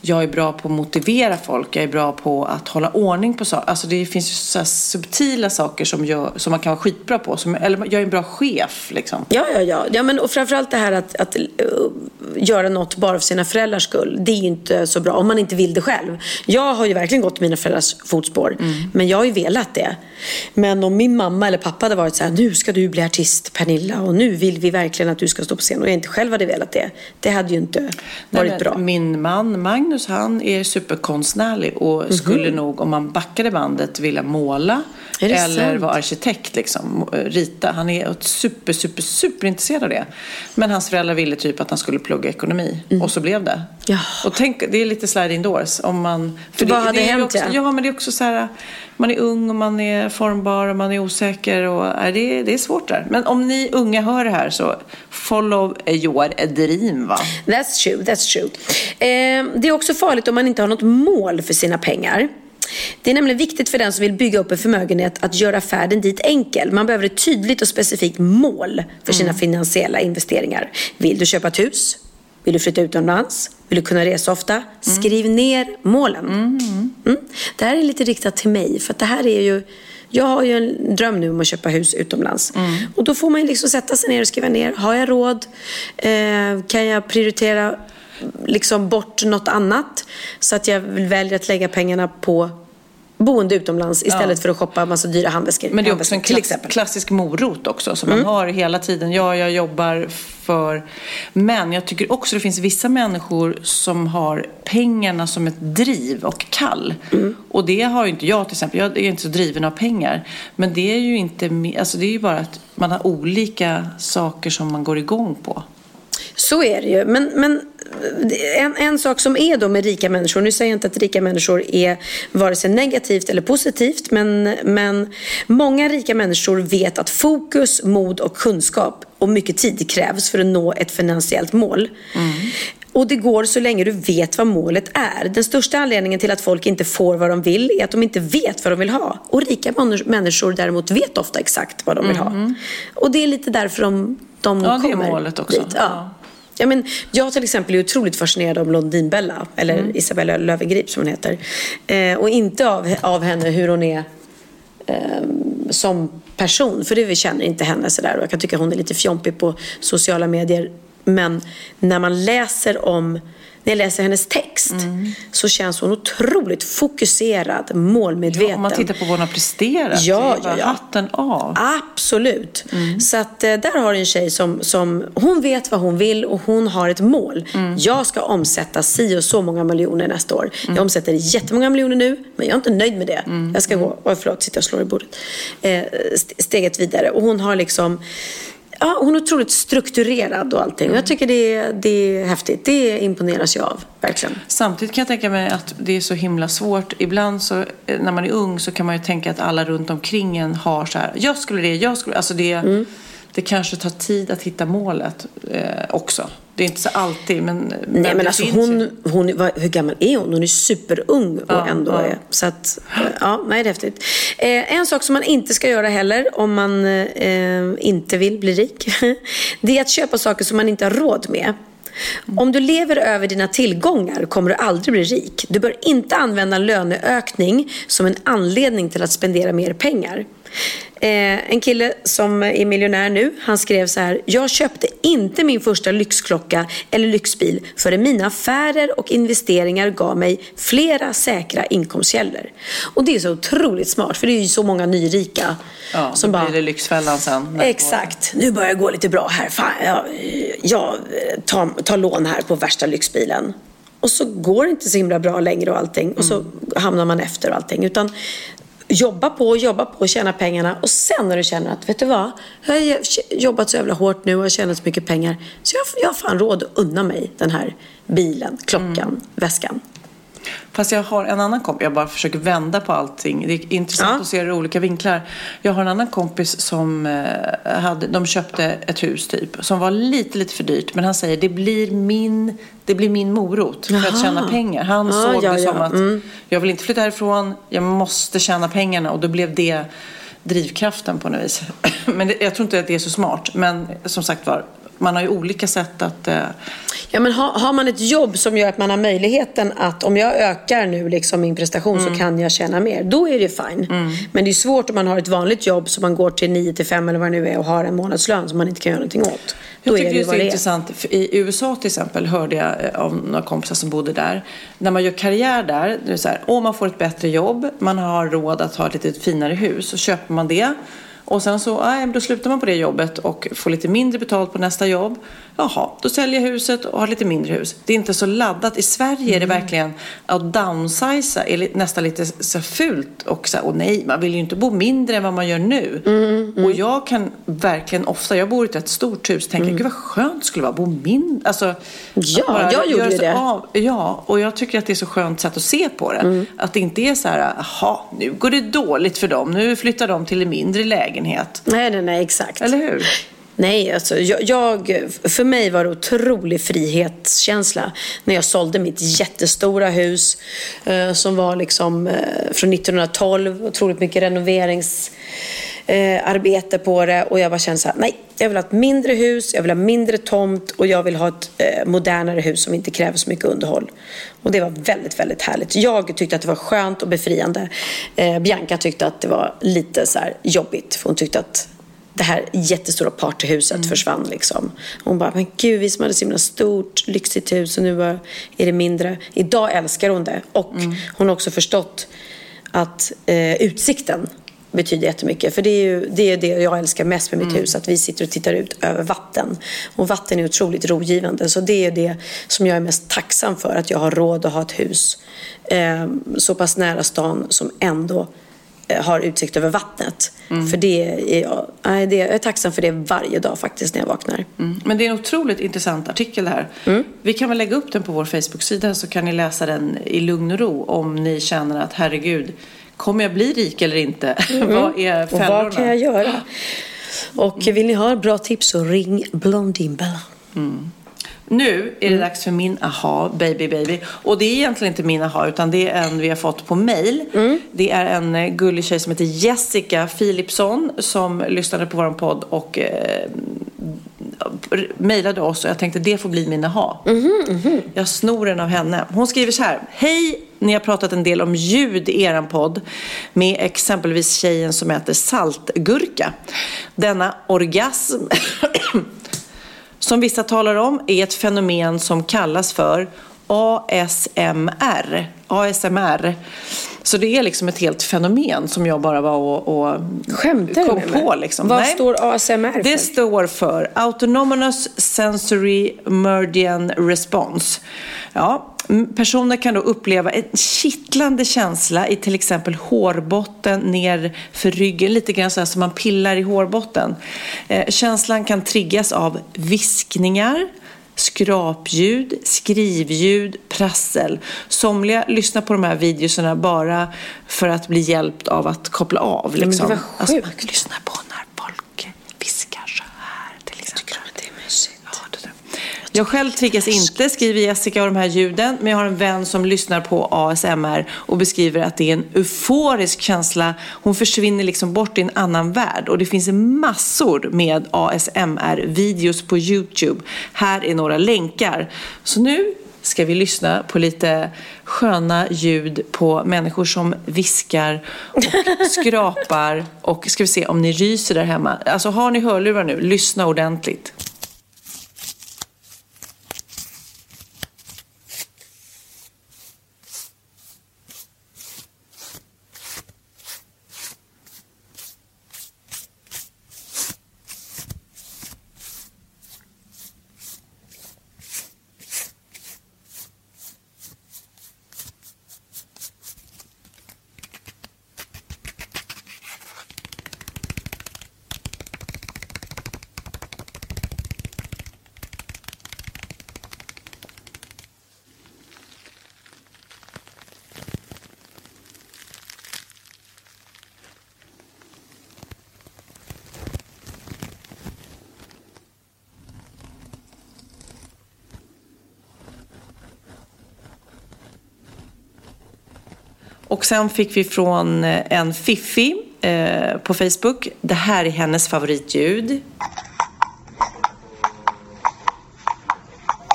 jag är bra på att motivera folk, jag är bra på att hålla ordning på saker. Alltså det finns ju så subtila saker som, gör, som man kan vara skitbra på. Som, eller jag är en bra chef liksom. Ja, ja, ja. ja men, och framförallt det här att, att uh, göra något bara för sina föräldrars skull. Det är ju inte så bra om man inte vill det själv. Jag har ju verkligen gått mina föräldrars fotspår. Men jag har ju velat det. Men om min mamma eller pappa hade varit så här, nu ska du bli artist Pernilla och nu vill vi verkligen att du ska stå på scen och jag inte själv hade velat det. Det hade ju inte Nej, varit men bra. Min man Magnus han är superkonstnärlig och skulle nog om man backade bandet vilja måla eller sant? vara arkitekt liksom, rita. Han är super, super, super intresserad av det. Men hans föräldrar ville typ att han skulle plugga ekonomi och så blev det. Mm. Ja. Och tänk, det är lite sliding doors om man... För Vad det, hade det hänt, också, ja? ja? men det är också så här, man är ung och man är formbar och man är osäker och äh, det, är- det är svårt där. Men om ni unga hör det här så follow your dream va? That's true, that's true. Eh, det är också farligt om man inte har något mål för sina pengar. Det är nämligen viktigt för den som vill bygga upp en förmögenhet att göra färden dit enkel. Man behöver ett tydligt och specifikt mål för sina finansiella investeringar. Vill du köpa ett hus? Vill du flytta utomlands? Vill du kunna resa ofta? Skriv ner målen. Mm. Det här är lite riktat till mig för det här är ju jag har ju en dröm nu om att köpa hus utomlands. Och då får man liksom sätta sig ner och skriva ner. Har jag råd? Eh, kan jag prioritera liksom bort något annat? Så att jag väljer att lägga pengarna på boende utomlands istället för att shoppa massa dyra handväskor. Men det är också en klass, klassisk morot också som Mm. man har hela tiden. Ja, jag jobbar för... Men jag tycker också det finns vissa människor som har pengarna som ett driv och kall. Mm. Och det har ju inte jag till exempel. Jag är inte så driven av pengar. Men det är ju inte... Alltså det är ju bara att man har olika saker som man går igång på. Så är det ju. Men, men en, en sak som är då med rika människor, nu säger jag inte att rika människor är vare sig negativt eller positivt, men, men många rika människor vet att fokus, mod och kunskap och mycket tid krävs för att nå ett finansiellt mål. Och det går så länge du vet vad målet är. Den största anledningen till att folk inte får vad de vill är att de inte vet vad de vill ha. Och rika människ- människor däremot vet ofta exakt vad de vill ha. Och det är lite därför de, de Ja, det är kommer målet också. dit. Ja. Ja, men jag till exempel är otroligt fascinerad av Blondinbella, eller Mm. Isabella Löwengrip som hon heter. Eh, och inte av, av henne hur hon är eh, som person, för det vi känner inte henne sådär. Och jag kan tycka hon är lite fjompig på sociala medier. Men när man läser om när jag läser hennes text Mm. så känns hon otroligt fokuserad, målmedveten. Ja, om man tittar på vad hon har presterat. Ja, det är ja, ja. hatten av. Absolut. Så att eh, där har du en tjej som, som, hon vet vad hon vill och hon har ett mål. Jag ska omsätta si och så många miljoner nästa år. Jag omsätter jättemånga miljoner nu, men jag är inte nöjd med det. Jag ska gå, oj förlåt, sitter jag och slår i bordet. Eh, st- steget vidare. Och hon har liksom Ja, hon är otroligt strukturerad och allting. Och Jag tycker det är, det är häftigt. Det imponeras jag av, verkligen. Samtidigt kan jag tänka mig att det är så himla svårt. Ibland så, eh, när man är ung så kan man ju tänka att alla runt omkring en har så här, jag skulle det, jag skulle, alltså det, Mm. det kanske tar tid att hitta målet eh, också. Det är inte så alltid, men... Nej men alltså hon, ju. hon vad, hur gammal är hon? Hon är superung och Ja, ändå ja. är. Så att, ja, nej det är häftigt. Eh, en sak som man inte ska göra heller om man eh, inte vill bli rik. (laughs) Det är att köpa saker som man inte har råd med. Om du lever över dina tillgångar kommer du aldrig bli rik. Du bör inte använda löneökning som en anledning till att spendera mer pengar. Eh, en kille som är miljonär nu, han skrev så här. Jag köpte inte min första lyxklocka eller lyxbil förrän mina affärer och investeringar gav mig flera säkra inkomstkällor. Och det är så otroligt smart för det är ju så många nyrika Ja, som bara blir det Lyxfällan sen. Exakt. Nu börjar det gå lite bra här. Fan, jag, jag tar, tar lån här på värsta lyxbilen. Och så går det inte så himla bra längre och allting. Och så hamnar man efter och allting. Utan jobba på, jobba på och tjäna pengarna. Och sen när du känner att, vet du vad? Jag har jobbat så jävla hårt nu och har tjänat så mycket pengar. Så jag, jag har fan råd att unna mig den här bilen, klockan, väskan. Fast jag har en annan kompis, jag bara försöker vända på allting. Det är intressant Ja. att se det i olika vinklar. Jag har en annan kompis som eh, hade, de köpte ett hus typ, som var lite, lite för dyrt. Men han säger, det blir min, det blir min morot för att Jaha. tjäna pengar. Han Ja, såg ja, det som att, Mm. jag vill inte flytta härifrån, jag måste tjäna pengarna. Och då blev det drivkraften på något vis. (clears throat) Men det, jag tror inte att det är så smart. Men som sagt var, man har ju olika sätt att... Eh... Ja, men har, har man ett jobb som gör att man har möjligheten att om jag ökar nu liksom min prestation Mm. så kan jag tjäna mer. Då är det fine. Men det är svårt om man har ett vanligt jobb som man går till 9 till 5 eller vad det nu är och har en månadslön som man inte kan göra någonting åt. Jag Då tycker är det det är det intressant. För I USA till exempel hörde jag eh, av några kompisar som bodde där. När man gör karriär där, det är så här, om man får ett bättre jobb, man har råd att ha ett lite finare hus, så köper man det. Och sen så, nej, då slutar man på det jobbet och får lite mindre betalt på nästa jobb. Jaha, då säljer jag huset och har lite mindre hus. Det är inte så laddat. I Sverige är det verkligen att downsiza är nästan lite så fult. Och, så här, och nej, man vill ju inte bo mindre än vad man gör nu. Och jag kan verkligen ofta, jag bor i ett rätt stort hus, tänka gud vad skönt det skulle vara att bo mindre. Alltså, Ja, bara jag gjorde ju det. Av, ja, och jag tycker att det är så skönt sätt att se på det. Att det inte är så här, jaha, nu går det dåligt för dem. Nu flyttar de till en mindre lägenhet. Nej, nej, nej, exakt. Eller hur? Nej, alltså jag, jag, för mig var det otrolig frihetskänsla när jag sålde mitt jättestora hus eh, som var liksom eh, från 1912. Otroligt mycket renoveringsarbete eh, på det och jag bara kände så här, nej, jag vill ha ett mindre hus, jag vill ha mindre tomt och jag vill ha ett eh, modernare hus som inte kräver så mycket underhåll. Och det var väldigt, väldigt härligt. Jag tyckte att det var skönt och befriande. Eh, Bianca tyckte att det var lite så här jobbigt för hon tyckte att det här jättestora partyhuset försvann liksom. Hon bara, men gud vi som hade så himla stort, lyxigt hus och nu bara är det mindre. Idag älskar hon det och hon har också förstått att eh, utsikten betyder jättemycket. För det är ju det, är det jag älskar mest med mitt hus, att vi sitter och tittar ut över vatten. Och vatten är otroligt rogivande, så det är det som jag är mest tacksam för, att jag har råd att ha ett hus eh, så pass nära stan som ändå har utsikt över vattnet. För det är jag, det, jag är tacksam för det varje dag faktiskt när jag vaknar. Mm. Men det är en otroligt intressant artikel det här. Vi kan väl lägga upp den på vår Facebook-sida så kan ni läsa den i lugn och ro om ni känner att herregud, kommer jag bli rik eller inte? (laughs) vad är Och fällorna? vad kan jag göra? (laughs) Och vill ni ha bra tips så ring Blondinbella. Nu är det Mm. dags för min aha, baby baby. Och det är egentligen inte min aha, utan det är en vi har fått på mail. Mm. Det är en eh, gullig tjej som heter Jessica Philipsson som lyssnade på vår podd och eh, mejlade oss och jag tänkte det får bli min aha. Mhm, Jag snor den av henne. Hon skriver så här. Hej, ni har pratat en del om ljud i eran podd med exempelvis tjejen som äter saltgurka. Denna orgasm (coughs) som vissa talar om är ett fenomen som kallas för ASMR. ASMR. Så det är liksom ett helt fenomen som jag bara var och, och Skämtar du kom med mig? på. Liksom. Vad Nej. står ASMR för? Det står för Autonomous Sensory Meridian Response. Ja, personer kan då uppleva en kittlande känsla i till exempel hårbotten ner för ryggen, lite grann så här som man pillar i hårbotten. Eh, känslan kan triggas av viskningar, skrapljud, skrivljud, prassel. Somliga lyssnar på de här videorna bara för att bli hjälpt av att koppla av. men Liksom. det var Alltså, man sjukt. lyssnar på när folk viskar så här till exempel. det är mysigt. Ja, det där. Jag själv triggas inte, skriver Jessica, av de här ljuden. Men jag har en vän som lyssnar på ASMR och beskriver att det är en euforisk känsla. Hon försvinner liksom bort i en annan värld. Och det finns massor med ASMR-videos på YouTube. Här är några länkar. Så nu ska vi lyssna på lite sköna ljud på människor som viskar och (laughs) skrapar. Och ska vi se om ni ryser där hemma. Alltså har ni hörlurar nu, lyssna ordentligt. Och sen fick vi från eh, en Fiffi eh, på Facebook. Det här är hennes favoritljud.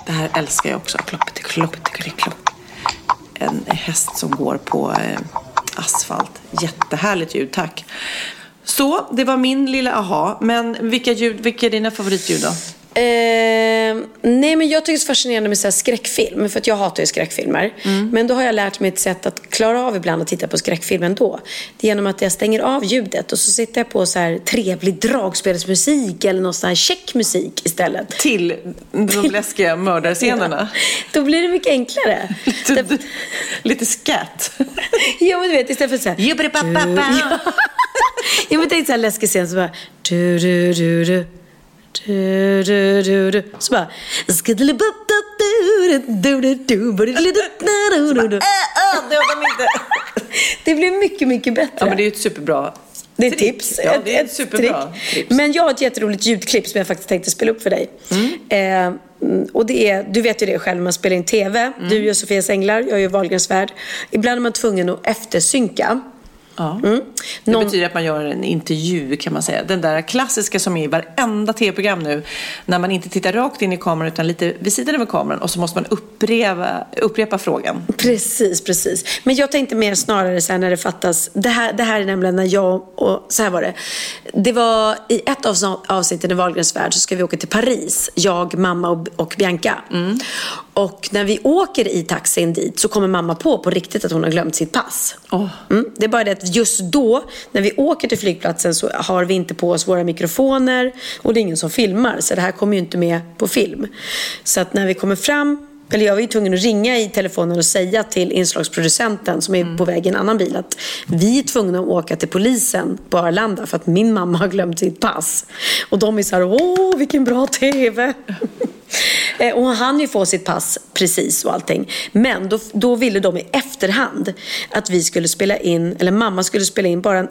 här älskar jag också. Klopp, klopp, klopp, klopp. En häst som går på eh, asfalt. Jättehärligt ljud, tack. Så, det var min lilla aha. Men vilka, ljud, vilka är dina favoritljud då? Eh, nej men jag tycker det är så fascinerande med så här skräckfilm. För att jag hatar ju skräckfilmer. Men då har jag lärt mig ett sätt att klara av ibland att titta på skräckfilm ändå. Det är genom att jag stänger av ljudet och så sitter jag på så här trevlig dragspelsmusik eller någon sån här check musik istället. Till de läskiga (laughs) mördarscenerna. Då blir det mycket enklare. (laughs) Lite, lite scat. ja men du vet istället för så här. Jubbidi-ba-ba-ba. Ja men tänk så här läskig scen så bara. Du, du, du, du. Du, du, du, du. Så bara. Inte. Det blir mycket, mycket bättre. Ja, men det är ju ett superbra Det är ett trick. tips. Ja, det är ett superbra trick. tips. Men jag har ett jätteroligt ljudklipp som jag faktiskt tänkte spela upp för dig. Eh, och det är, du vet ju det själv, man spelar in TV. Du gör Sofias Änglar, jag gör Wahlgrens värld. Ibland är man tvungen att eftersynka. Ja. Mm. Det Någon- betyder att man gör en intervju kan man säga. Den där klassiska som är i varenda tv-program nu. När man inte tittar rakt in i kameran utan lite vid sidan av kameran och så måste man upprepa, upprepa frågan. Precis, precis. Men jag tänkte mer snarare så här när det fattas. Det här, det här är nämligen när jag och så här var det. Det var i ett av avsnitten i Wahlgrens värld så ska vi åka till Paris. Jag, mamma och, och Bianca. Och när vi åker i taxin dit så kommer mamma på på riktigt att hon har glömt sitt pass. Åh. Mm. Det är bara det att just då, när vi åker till flygplatsen så har vi inte på oss våra mikrofoner och det är ingen som filmar. Så det här kommer ju inte med på film. Så att när vi kommer fram, eller jag var ju tvungen att ringa i telefonen och säga till inslagsproducenten som är på väg i en annan bil att vi är tvungna att åka till polisen på Arlanda för att min mamma har glömt sitt pass. Och de är så här, åh vilken bra TV. Eh, Och han hann ju få sitt pass precis och allting. Men då, då ville de i efterhand att vi skulle spela in, eller mamma skulle spela in bara en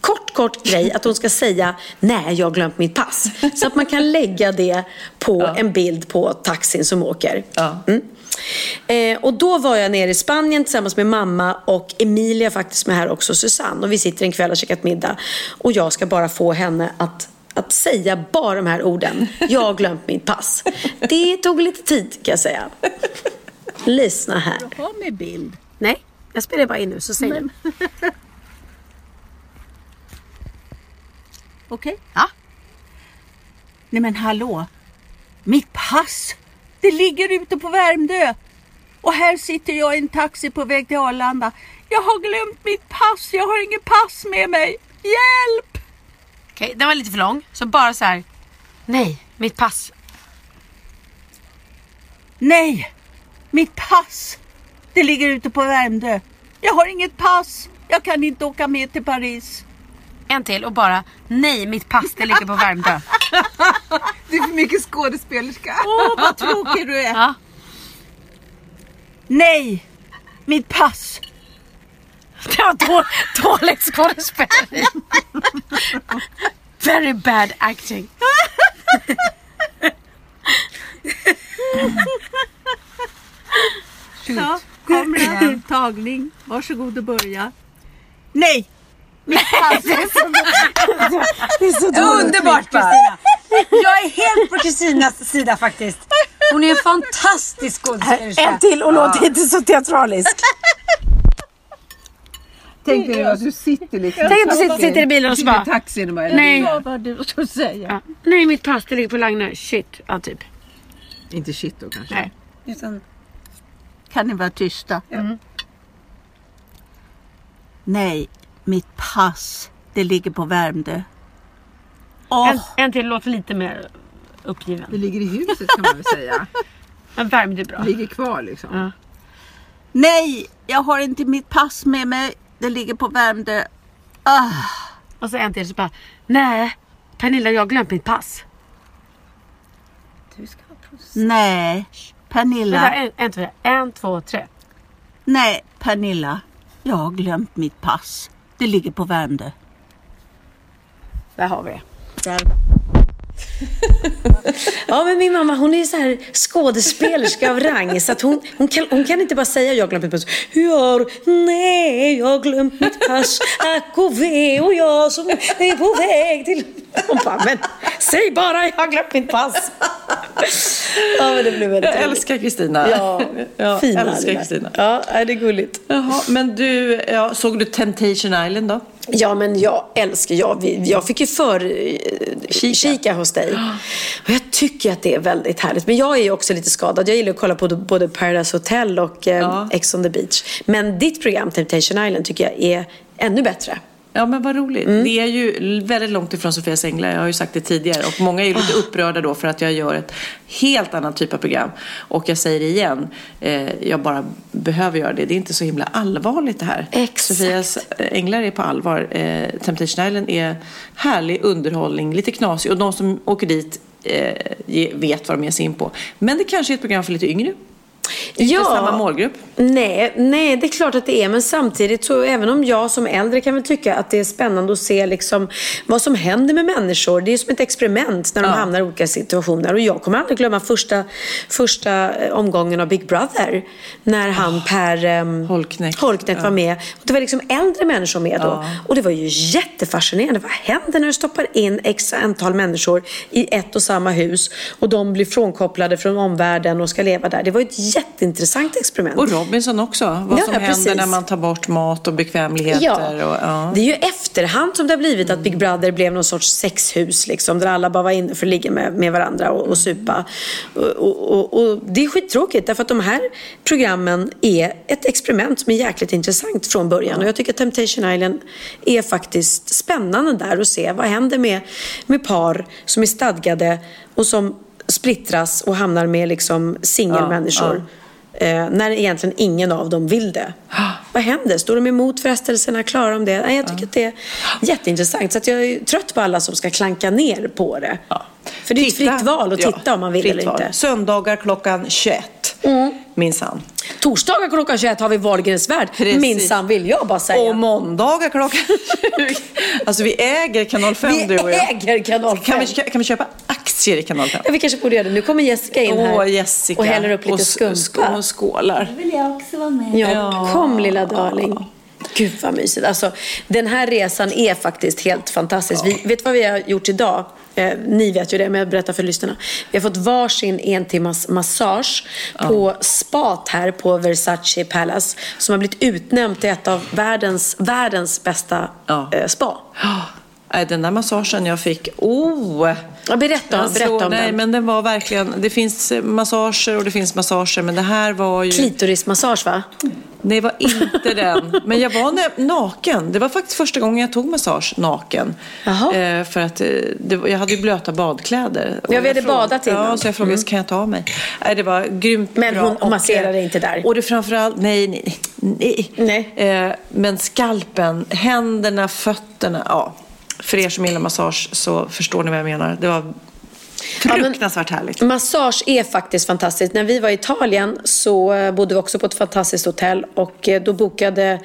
kort, kort grej. Att hon ska säga, nej jag har glömt mitt pass. Så att man kan lägga det på en bild på taxin som åker. Ja. Mm. Eh, och då var jag nere i Spanien tillsammans med mamma och Emilia faktiskt med här också, Susanne. Och vi sitter en kväll och käkat middag. Och jag ska bara få henne att, att säga bara de här orden. Jag har glömt mitt pass. Det tog lite tid kan jag säga. Lyssna här. Ha med bild. Nej, jag spelar bara in nu så säg Men- du. (laughs) Okej? Ja. Nej men hallå. Mitt pass. Det ligger ute på Värmdö. Och här sitter jag i en taxi på väg till Arlanda. Jag har glömt mitt pass. Jag har inget pass med mig. Hjälp! Okej, den var lite för lång. Så bara så här. Nej, mitt pass. Nej! Mitt pass. Det ligger ute på Värmdö. Jag har inget pass. Jag kan inte åka med till Paris. En till och bara. Nej, mitt pass det ligger på Värmdö. (laughs) Du är för mycket skådespelerska. Åh, vad tråkig du är. Ja. Nej! Mitt pass. Det var då, dåligt skådespeleri. Very bad acting. Ja, kommer en tagning. Varsågod och börja. Nej! Mitt pass. (laughs) Underbart Kristina! Jag är helt på Kristinas sida faktiskt. Hon är en fantastisk skådespelerska. En till och låt inte så teatralisk. Tänk dig att du sitter liksom. Tänk att du sitter, sitter i bilen och så bara. taxin och bara, Nej. Ja, vad du ska säga. Ja. Nej, mitt pass det ligger på Lagna. Shit. Ja, typ. Inte shit då kanske. Nej. Utan, Kan ni vara tysta? Nej, mitt pass. Det ligger på Värmdö. Åh, En, en till låter lite mer uppgiven. Det ligger i huset kan man väl säga. (laughs) Men Värmdö är bra. Det ligger kvar liksom. Ja. nej, jag har inte mitt pass med mig. Det ligger på Värmdö. Ah. Och så en till så bara. Nej, Pernilla jag har glömt mitt pass. du ska ha process. Nej, Pernilla. Vänta, en, en, två, en, två, tre. Nej, Pernilla. Jag har glömt mitt pass. Det ligger på Värmdö. Där har vi det. (laughs) Ja, men min mamma hon är så här skådespelerska av rang. Så att hon, hon, kan, hon kan inte bara säga jag har glömt mitt pass. Jag, nej, jag har glömt mitt pass. Ack och ve och jag som är på väg till... Hon bara, men säg bara jag har glömt mitt pass. Ja, men det blev väldigt Jag älskar Kristina. Ja, jag fina älskar. Kristina. Ja, det är gulligt. Jaha, men du, ja, såg du Temptation Island då? Ja, men jag älskar, jag, jag fick ju för eh, kika. hos dig. Och jag tycker att det är väldigt härligt. Men jag är ju också lite skadad. Jag gillar att kolla på både Paradise Hotel och eh, Ex on the beach. Men ditt program Temptation Island tycker jag är ännu bättre. Ja, men vad roligt. Mm. Det är ju väldigt långt ifrån Sofias Änglar. Jag har ju sagt det tidigare. Och många är ju Ah. lite upprörda då för att jag gör ett helt annat typ av program. Och jag säger det igen, eh, jag bara behöver göra det. Det är inte så himla allvarligt det här. Exakt. Sofias Änglar är på allvar. Eh, Temptation Island är härlig underhållning, lite knasig. Och de som åker dit eh, vet vad de ger sig in på. Men det kanske är ett program för lite yngre. Inte samma målgrupp. Nej, nej, det är klart att det är. Men samtidigt så även om jag som äldre kan väl tycka att det är spännande att se liksom vad som händer med människor. Det är som ett experiment när de hamnar i olika situationer. Och jag kommer aldrig glömma första, första eh, omgången av Big Brother. När han Per um, Holknekt, var med. Och det var liksom äldre människor med då. Och det var ju jättefascinerande. Vad händer när du stoppar in x antal människor i ett och samma hus och de blir frånkopplade från omvärlden och ska leva där. Det var ett jätteintressant experiment. Och Robinson också. Vad Ja, som ja, händer precis. när man tar bort mat och bekvämligheter. Ja. Och, ja. Det är ju efterhand som det har blivit att Big Brother blev någon sorts sexhus liksom, där alla bara var inne för att ligga med, med varandra och, och supa. Och, och, det är skittråkigt därför att de här programmen är ett experiment som är jäkligt intressant från början. Och jag tycker att Temptation Island är faktiskt spännande där att se vad händer med, med par som är stadgade och som splittras och hamnar med liksom singelmänniskor. Eh, när egentligen ingen av dem vill det. Vad händer? Står de emot frestelserna? Klarar de det? Nej, jag tycker att det är jätteintressant. Så jag är trött på alla som ska klanka ner på det. För det är ett fritt val att Ja, titta om man vill eller val. inte. Söndagar klockan 21. Minsann. Torsdagar klockan 21 har vi Wahlgrens värld. Minsann vill jag bara säga. Och måndagar klockan 20. Alltså vi äger kanal 5 Vi du och jag. äger kanal 5. Kan vi, kan vi köpa aktier i kanal 5? Ja, vi kanske borde göra det. Nu kommer Jessica in här Åh, Jessica. och häller upp lite Och skumpa. sk- och skålar. vill jag också vara med. Ja, kom lilla darling. Gud vad mysigt. Alltså, den här resan är faktiskt helt fantastisk. Vi, vet vad vi har gjort idag? Eh, ni vet ju det, men jag berättar för lyssnarna. Vi har fått varsin en timmas massage på spat här på Versace Palace. Som har blivit utnämnt till ett av världens, världens bästa eh, spa. Nej, den där massagen jag fick, oh! Ja, berätta, Alltså, berätta om nej, den. men den var verkligen, det finns eh, massager och det finns massager, men det här var ju... Klitorismassage va? Nej, det var inte den. Men jag var na- naken. Det var faktiskt första gången jag tog massage naken. Eh, för att eh, det, jag hade ju blöta badkläder. Och Ja, vi hade jag frågade- badat innan. Ja, så jag frågade, Mm. kan jag ta av mig? Nej, det var grymt Men bra. hon Och, masserade inte där? Och det framförallt, nej, nej, nej. Eh, men skalpen, händerna, fötterna, ja. För er som gillar massage så förstår ni vad jag menar. Det var fruktansvärt härligt. Massage är faktiskt fantastiskt. När vi var i Italien så eh, bodde vi också på ett fantastiskt hotell och eh, då bokade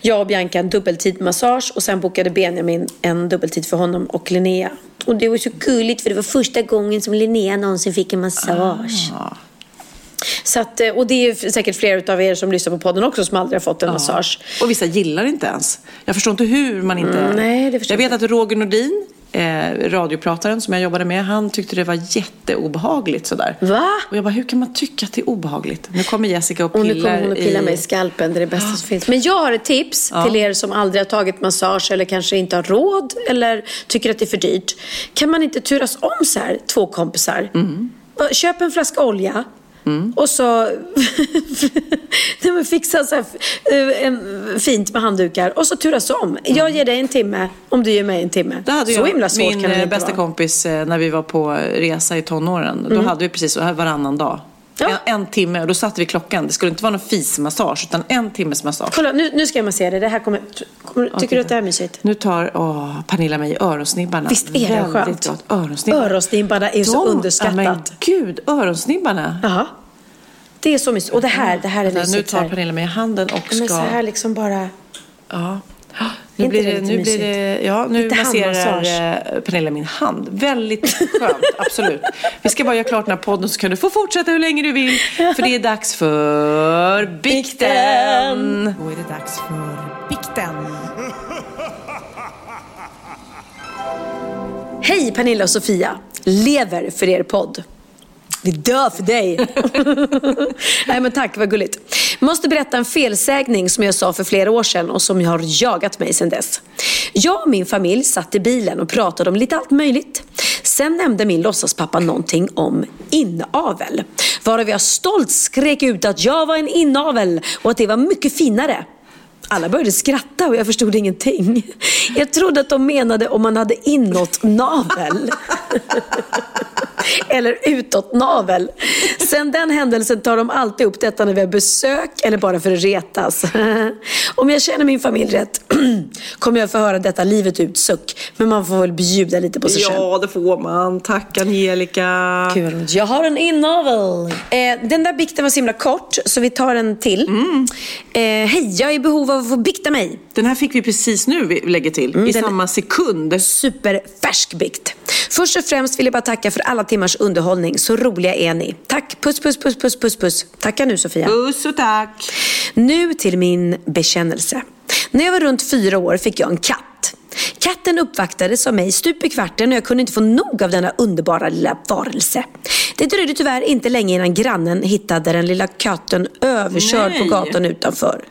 jag och Bianca en dubbeltid massage och sen bokade Benjamin en dubbeltid för honom och Linnea. Och det var så gulligt för det var första gången som Linnea någonsin fick en massage. Så att, eh, och det är säkert flera av er som lyssnar på podden också som aldrig har fått en massage. Och vissa gillar inte ens. Jag förstår inte hur man inte... Mm, nej, det förstår jag vet att Roger Nordin, eh, radioprataren som jag jobbade med, han tyckte det var jätteobehagligt sådär. Va? Och jag bara, hur kan man tycka att det är obehagligt? Nu kommer Jessica och Och pillar nu kommer hon och pillar i... mig i skalpen, det är det bästa som finns. Men jag har ett tips Ja. till er som aldrig har tagit massage eller kanske inte har råd eller tycker att det är för dyrt. Kan man inte turas om så här, två kompisar? Mm. Köp en flaska olja. Och så (laughs) fixa så här, eh, en, fint med handdukar och så turas om. Jag ger dig en timme om du ger mig en timme. Det hade så jag, himla svårt min kan det eh, bästa vara. kompis eh, när vi var på resa i tonåren. Då Mm. hade vi precis så här varannan dag. En, en timme och då satte vi klockan. Det skulle inte vara någon fismassage utan en timmes massage. Kolla, nu, nu ska jag massera dig. Det här kommer, kommer, tycker du att det här är mysigt? Nu tar åh, Pernilla mig öronsnibbarna. Visst är det Väldigt skönt? Gott. Öronsnibbar. Öronsnibbarna är så De- underskattat. Ja, men gud, öronsnibbarna. Ja. Det är så mysigt. Och det här, det här är mysigt. Nu tar. Pernilla mig i handen och ska... Men så här liksom bara... Ja. Nu blir det, nu blir det, ja, nu Lite masserar eh, Pernilla min hand. Väldigt skönt, (laughs) absolut. Vi ska bara göra klart den här podden så kan du få fortsätta hur länge du vill. För det är dags för bikten. Då är det dags för bikten. Hej Pernilla och Sofia. Lever för er podd. Vi dör för dig. (laughs) Nej men tack, vad gulligt. Måste berätta en felsägning som jag sa för flera år sedan och som har jagat mig sedan dess. Jag och min familj satt i bilen och pratade om lite allt möjligt. Sen nämnde min låtsaspappa någonting om inavel. Varav jag stolt skrek ut att jag var en inavel och att det var mycket finare. Alla började skratta och jag förstod ingenting. Jag trodde att de menade om man hade inåt navel. Eller utåt navel. Sen den händelsen tar de alltid upp detta när vi har besök eller bara för att retas. Om jag känner min familj rätt kommer jag få höra detta livet ut suck. Men man får väl bjuda lite på sig själv. Ja, det får man. Tack Angelica. Kul. Jag har en inavel. Eh, den där bikten var så himla kort, så vi tar en till. Eh, Hej, jag är i behov av att få bikta mig. Den här fick vi precis nu, vi lägger till. I Mm, den- samma sekund. Superfärsk bikt. Först och främst vill jag bara tacka för alla timmars underhållning. Så roliga är ni. Tack. Puss, puss, puss, puss, puss, puss. Tacka nu Sofia. Puss och tack. Nu till min bekännelse. När jag var runt fyra år fick jag en katt. Katten uppvaktades av mig stup i kvarten och jag kunde inte få nog av denna underbara lilla varelse. Det dröjde tyvärr inte länge innan grannen hittade den lilla katten överkörd på Nej. gatan utanför.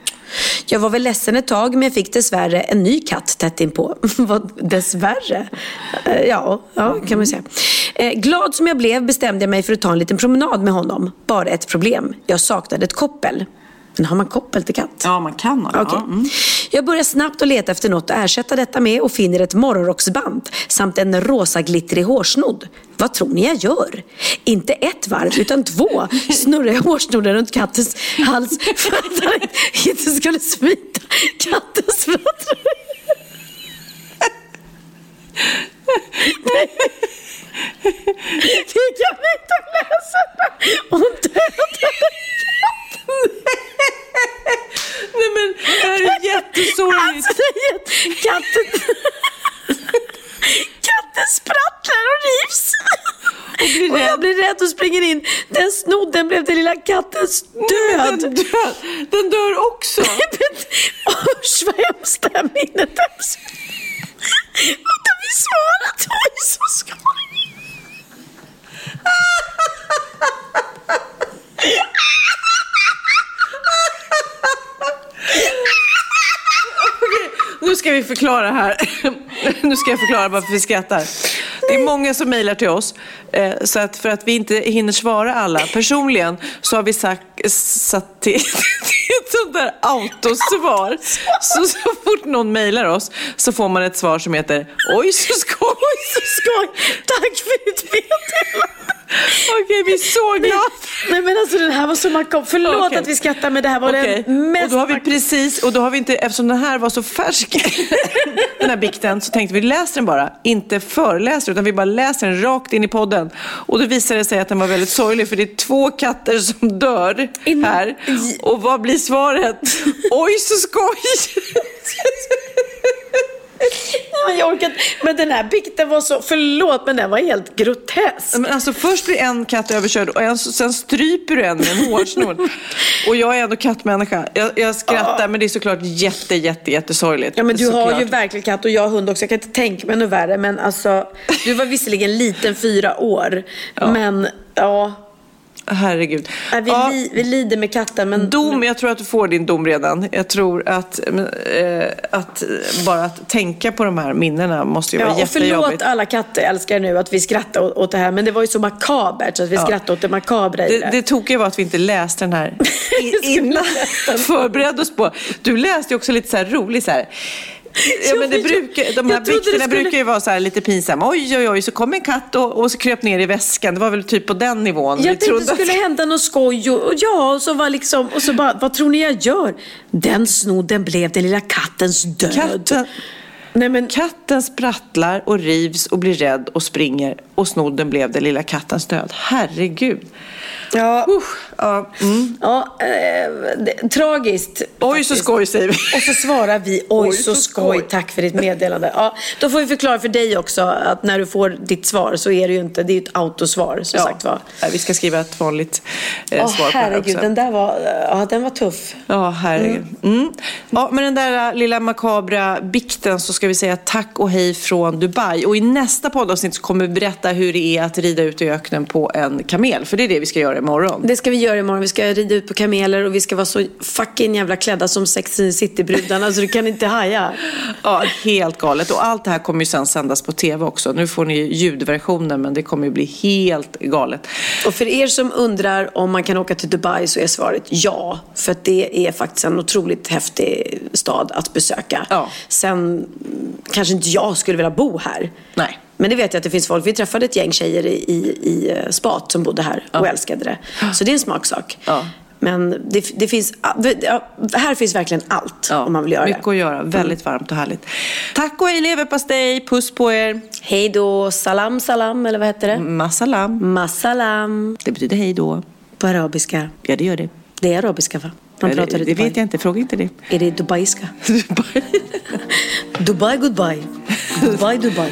Jag var väl ledsen ett tag men jag fick dessvärre en ny katt tätt inpå. (laughs) Vad dessvärre? Eh, ja, ja kan man säga. Eh, glad som jag blev bestämde jag mig för att ta en liten promenad med honom. Bara ett problem. Jag saknade ett koppel. Men har man koppel till katt? Ja, man kan ha det. Okej. Ja, mm. Jag börjar snabbt att leta efter något att ersätta detta med och finner ett morgonrocksband samt en rosa glittrig hårsnodd. Vad tror ni jag gör? Inte ett varv utan två snurrar jag hårsnodden runt kattens hals för att han inte skulle smita kattens fötter. Det kan vi inte läsa. Hon dödade Nej men, det här är jättesorgligt. Alltså, är katten... Katten sprattlar och rivs. Och, jag blir rädd och springer in. Den snodden blev den lilla kattens död. Den, dör, den dör också. (laughs) Usch vad hemskt det här minnet är. Vänta, vi svarat. Oj, så skoj. (laughs) Nu ska vi förklara här. Nu ska jag förklara varför vi skrattar. Det är många som mejlar till oss. Eh, så att för att vi inte hinner svara alla personligen så har vi sagt, satt till, (laughs) till ett sånt där autosvar. Så, så fort någon mejlar oss så får man ett svar som heter Oj så skoj! Oj, så skoj. Tack för ditt meddelande. Okej, vi är så glada. Nej men alltså den här var så makabert. Förlåt Okej. att vi skrattar men det här var Okej, den mest och då har vi precis, och då har vi inte, eftersom den här var så färsk, (laughs) den här bikten, så tänkte vi läser den bara. Inte föreläser, utan vi bara läser den rakt in i podden. Och då visade det sig att den var väldigt sorglig, för det är två katter som dör här. Och vad blir svaret? (laughs) Oj, så skoj! (laughs) Nej, men jag orkar inte. Men den här bikten var så, förlåt men den var helt grotesk. Men alltså först blir en katt överkörd och en, sen stryper du en med en hårsnodd. (laughs) Och jag är ändå kattmänniska. Jag, jag skrattar men det är såklart jätte, jätte, jättesorgligt. Ja men du har Såklart. ju verkligen katt och jag har hund också. Jag kan inte tänka mig något värre. Men alltså, du var visserligen liten fyra år. Men ja, Herregud. Nej, vi, Ja. li, vi lider med katten. Men, Dom, jag tror att du får din dom redan. Jag tror att, eh, att bara att tänka på de här minnena måste ju Ja, vara och förlåt jättejobbigt. alla katteälskare nu att vi skrattar åt, åt det här. Men det var ju så makabert så att vi Ja. skrattade åt det makabra i Det, det tokiga var att vi inte läste den här (laughs) innan. Förberedde oss på. Du läste ju också lite så här roligt så här. Ja, men det brukar, de här bikterna skulle- brukar ju vara så lite pinsamma. Oj, oj, oj, så kom en katt och, och så kröp ner i väskan. Det var väl typ på den nivån. Jag Vi tänkte trodde det skulle att- hända något skoj och, och ja, och så var liksom, och så bara, vad tror ni jag gör? Den snodden blev den lilla kattens död. Katten. Katten sprattlar och rivs och blir rädd och springer och snodden blev den lilla kattens död. Herregud. Ja, ja, mm. ja eh, det, tragiskt. Oj så skoj säger vi. Och så svarar vi (laughs) oj, så, skoj. tack för ditt meddelande. Ja, då får vi förklara för dig också att när du får ditt svar så är det ju inte, det är ju ett autosvar som Ja. sagt var. Vi ska skriva ett vanligt eh, Åh svar på det herregud, också. den där var, ja den var tuff. Ja, herregud. Mm. Ja, med den där äh, lilla makabra bikten så ska vi säga tack och hej från Dubai. Och i nästa poddavsnitt så kommer vi berätta hur det är att rida ut i öknen på en kamel. För det är det vi ska göra imorgon. Det ska vi göra imorgon. Vi ska rida ut på kameler och vi ska vara så fucking jävla klädda som Sex and City-brudarna så du kan inte haja. (laughs) Ja, helt galet. Och allt det här kommer ju sen sändas på tv också. Nu får ni ljudversionen men det kommer ju bli helt galet. Och för er som undrar om man kan åka till Dubai så är svaret ja. För att det är faktiskt en otroligt häftig stad att besöka. Sen mm, kanske inte jag skulle vilja bo här. Nej. Men det vet jag att det finns folk. Vi träffade ett gäng tjejer i, i, i eh, spat som bodde här och älskade det. Så det är en smaksak. Men det, det finns, ja, här finns verkligen allt om man vill göra Mycket det. att göra. Väldigt varmt och härligt. Tack och hej leverpastej. Puss på er. Hej då. Salam salam, eller vad heter det? Massalam. Massalam. Det betyder hej då. På arabiska. Ja, det gör det. Det är arabiska va? Man Eller, pratar i det Dubai. vet jag inte. Fråga inte det. Är det dubaiska? (laughs) Dubai goodbye. (laughs) Dubai Dubai.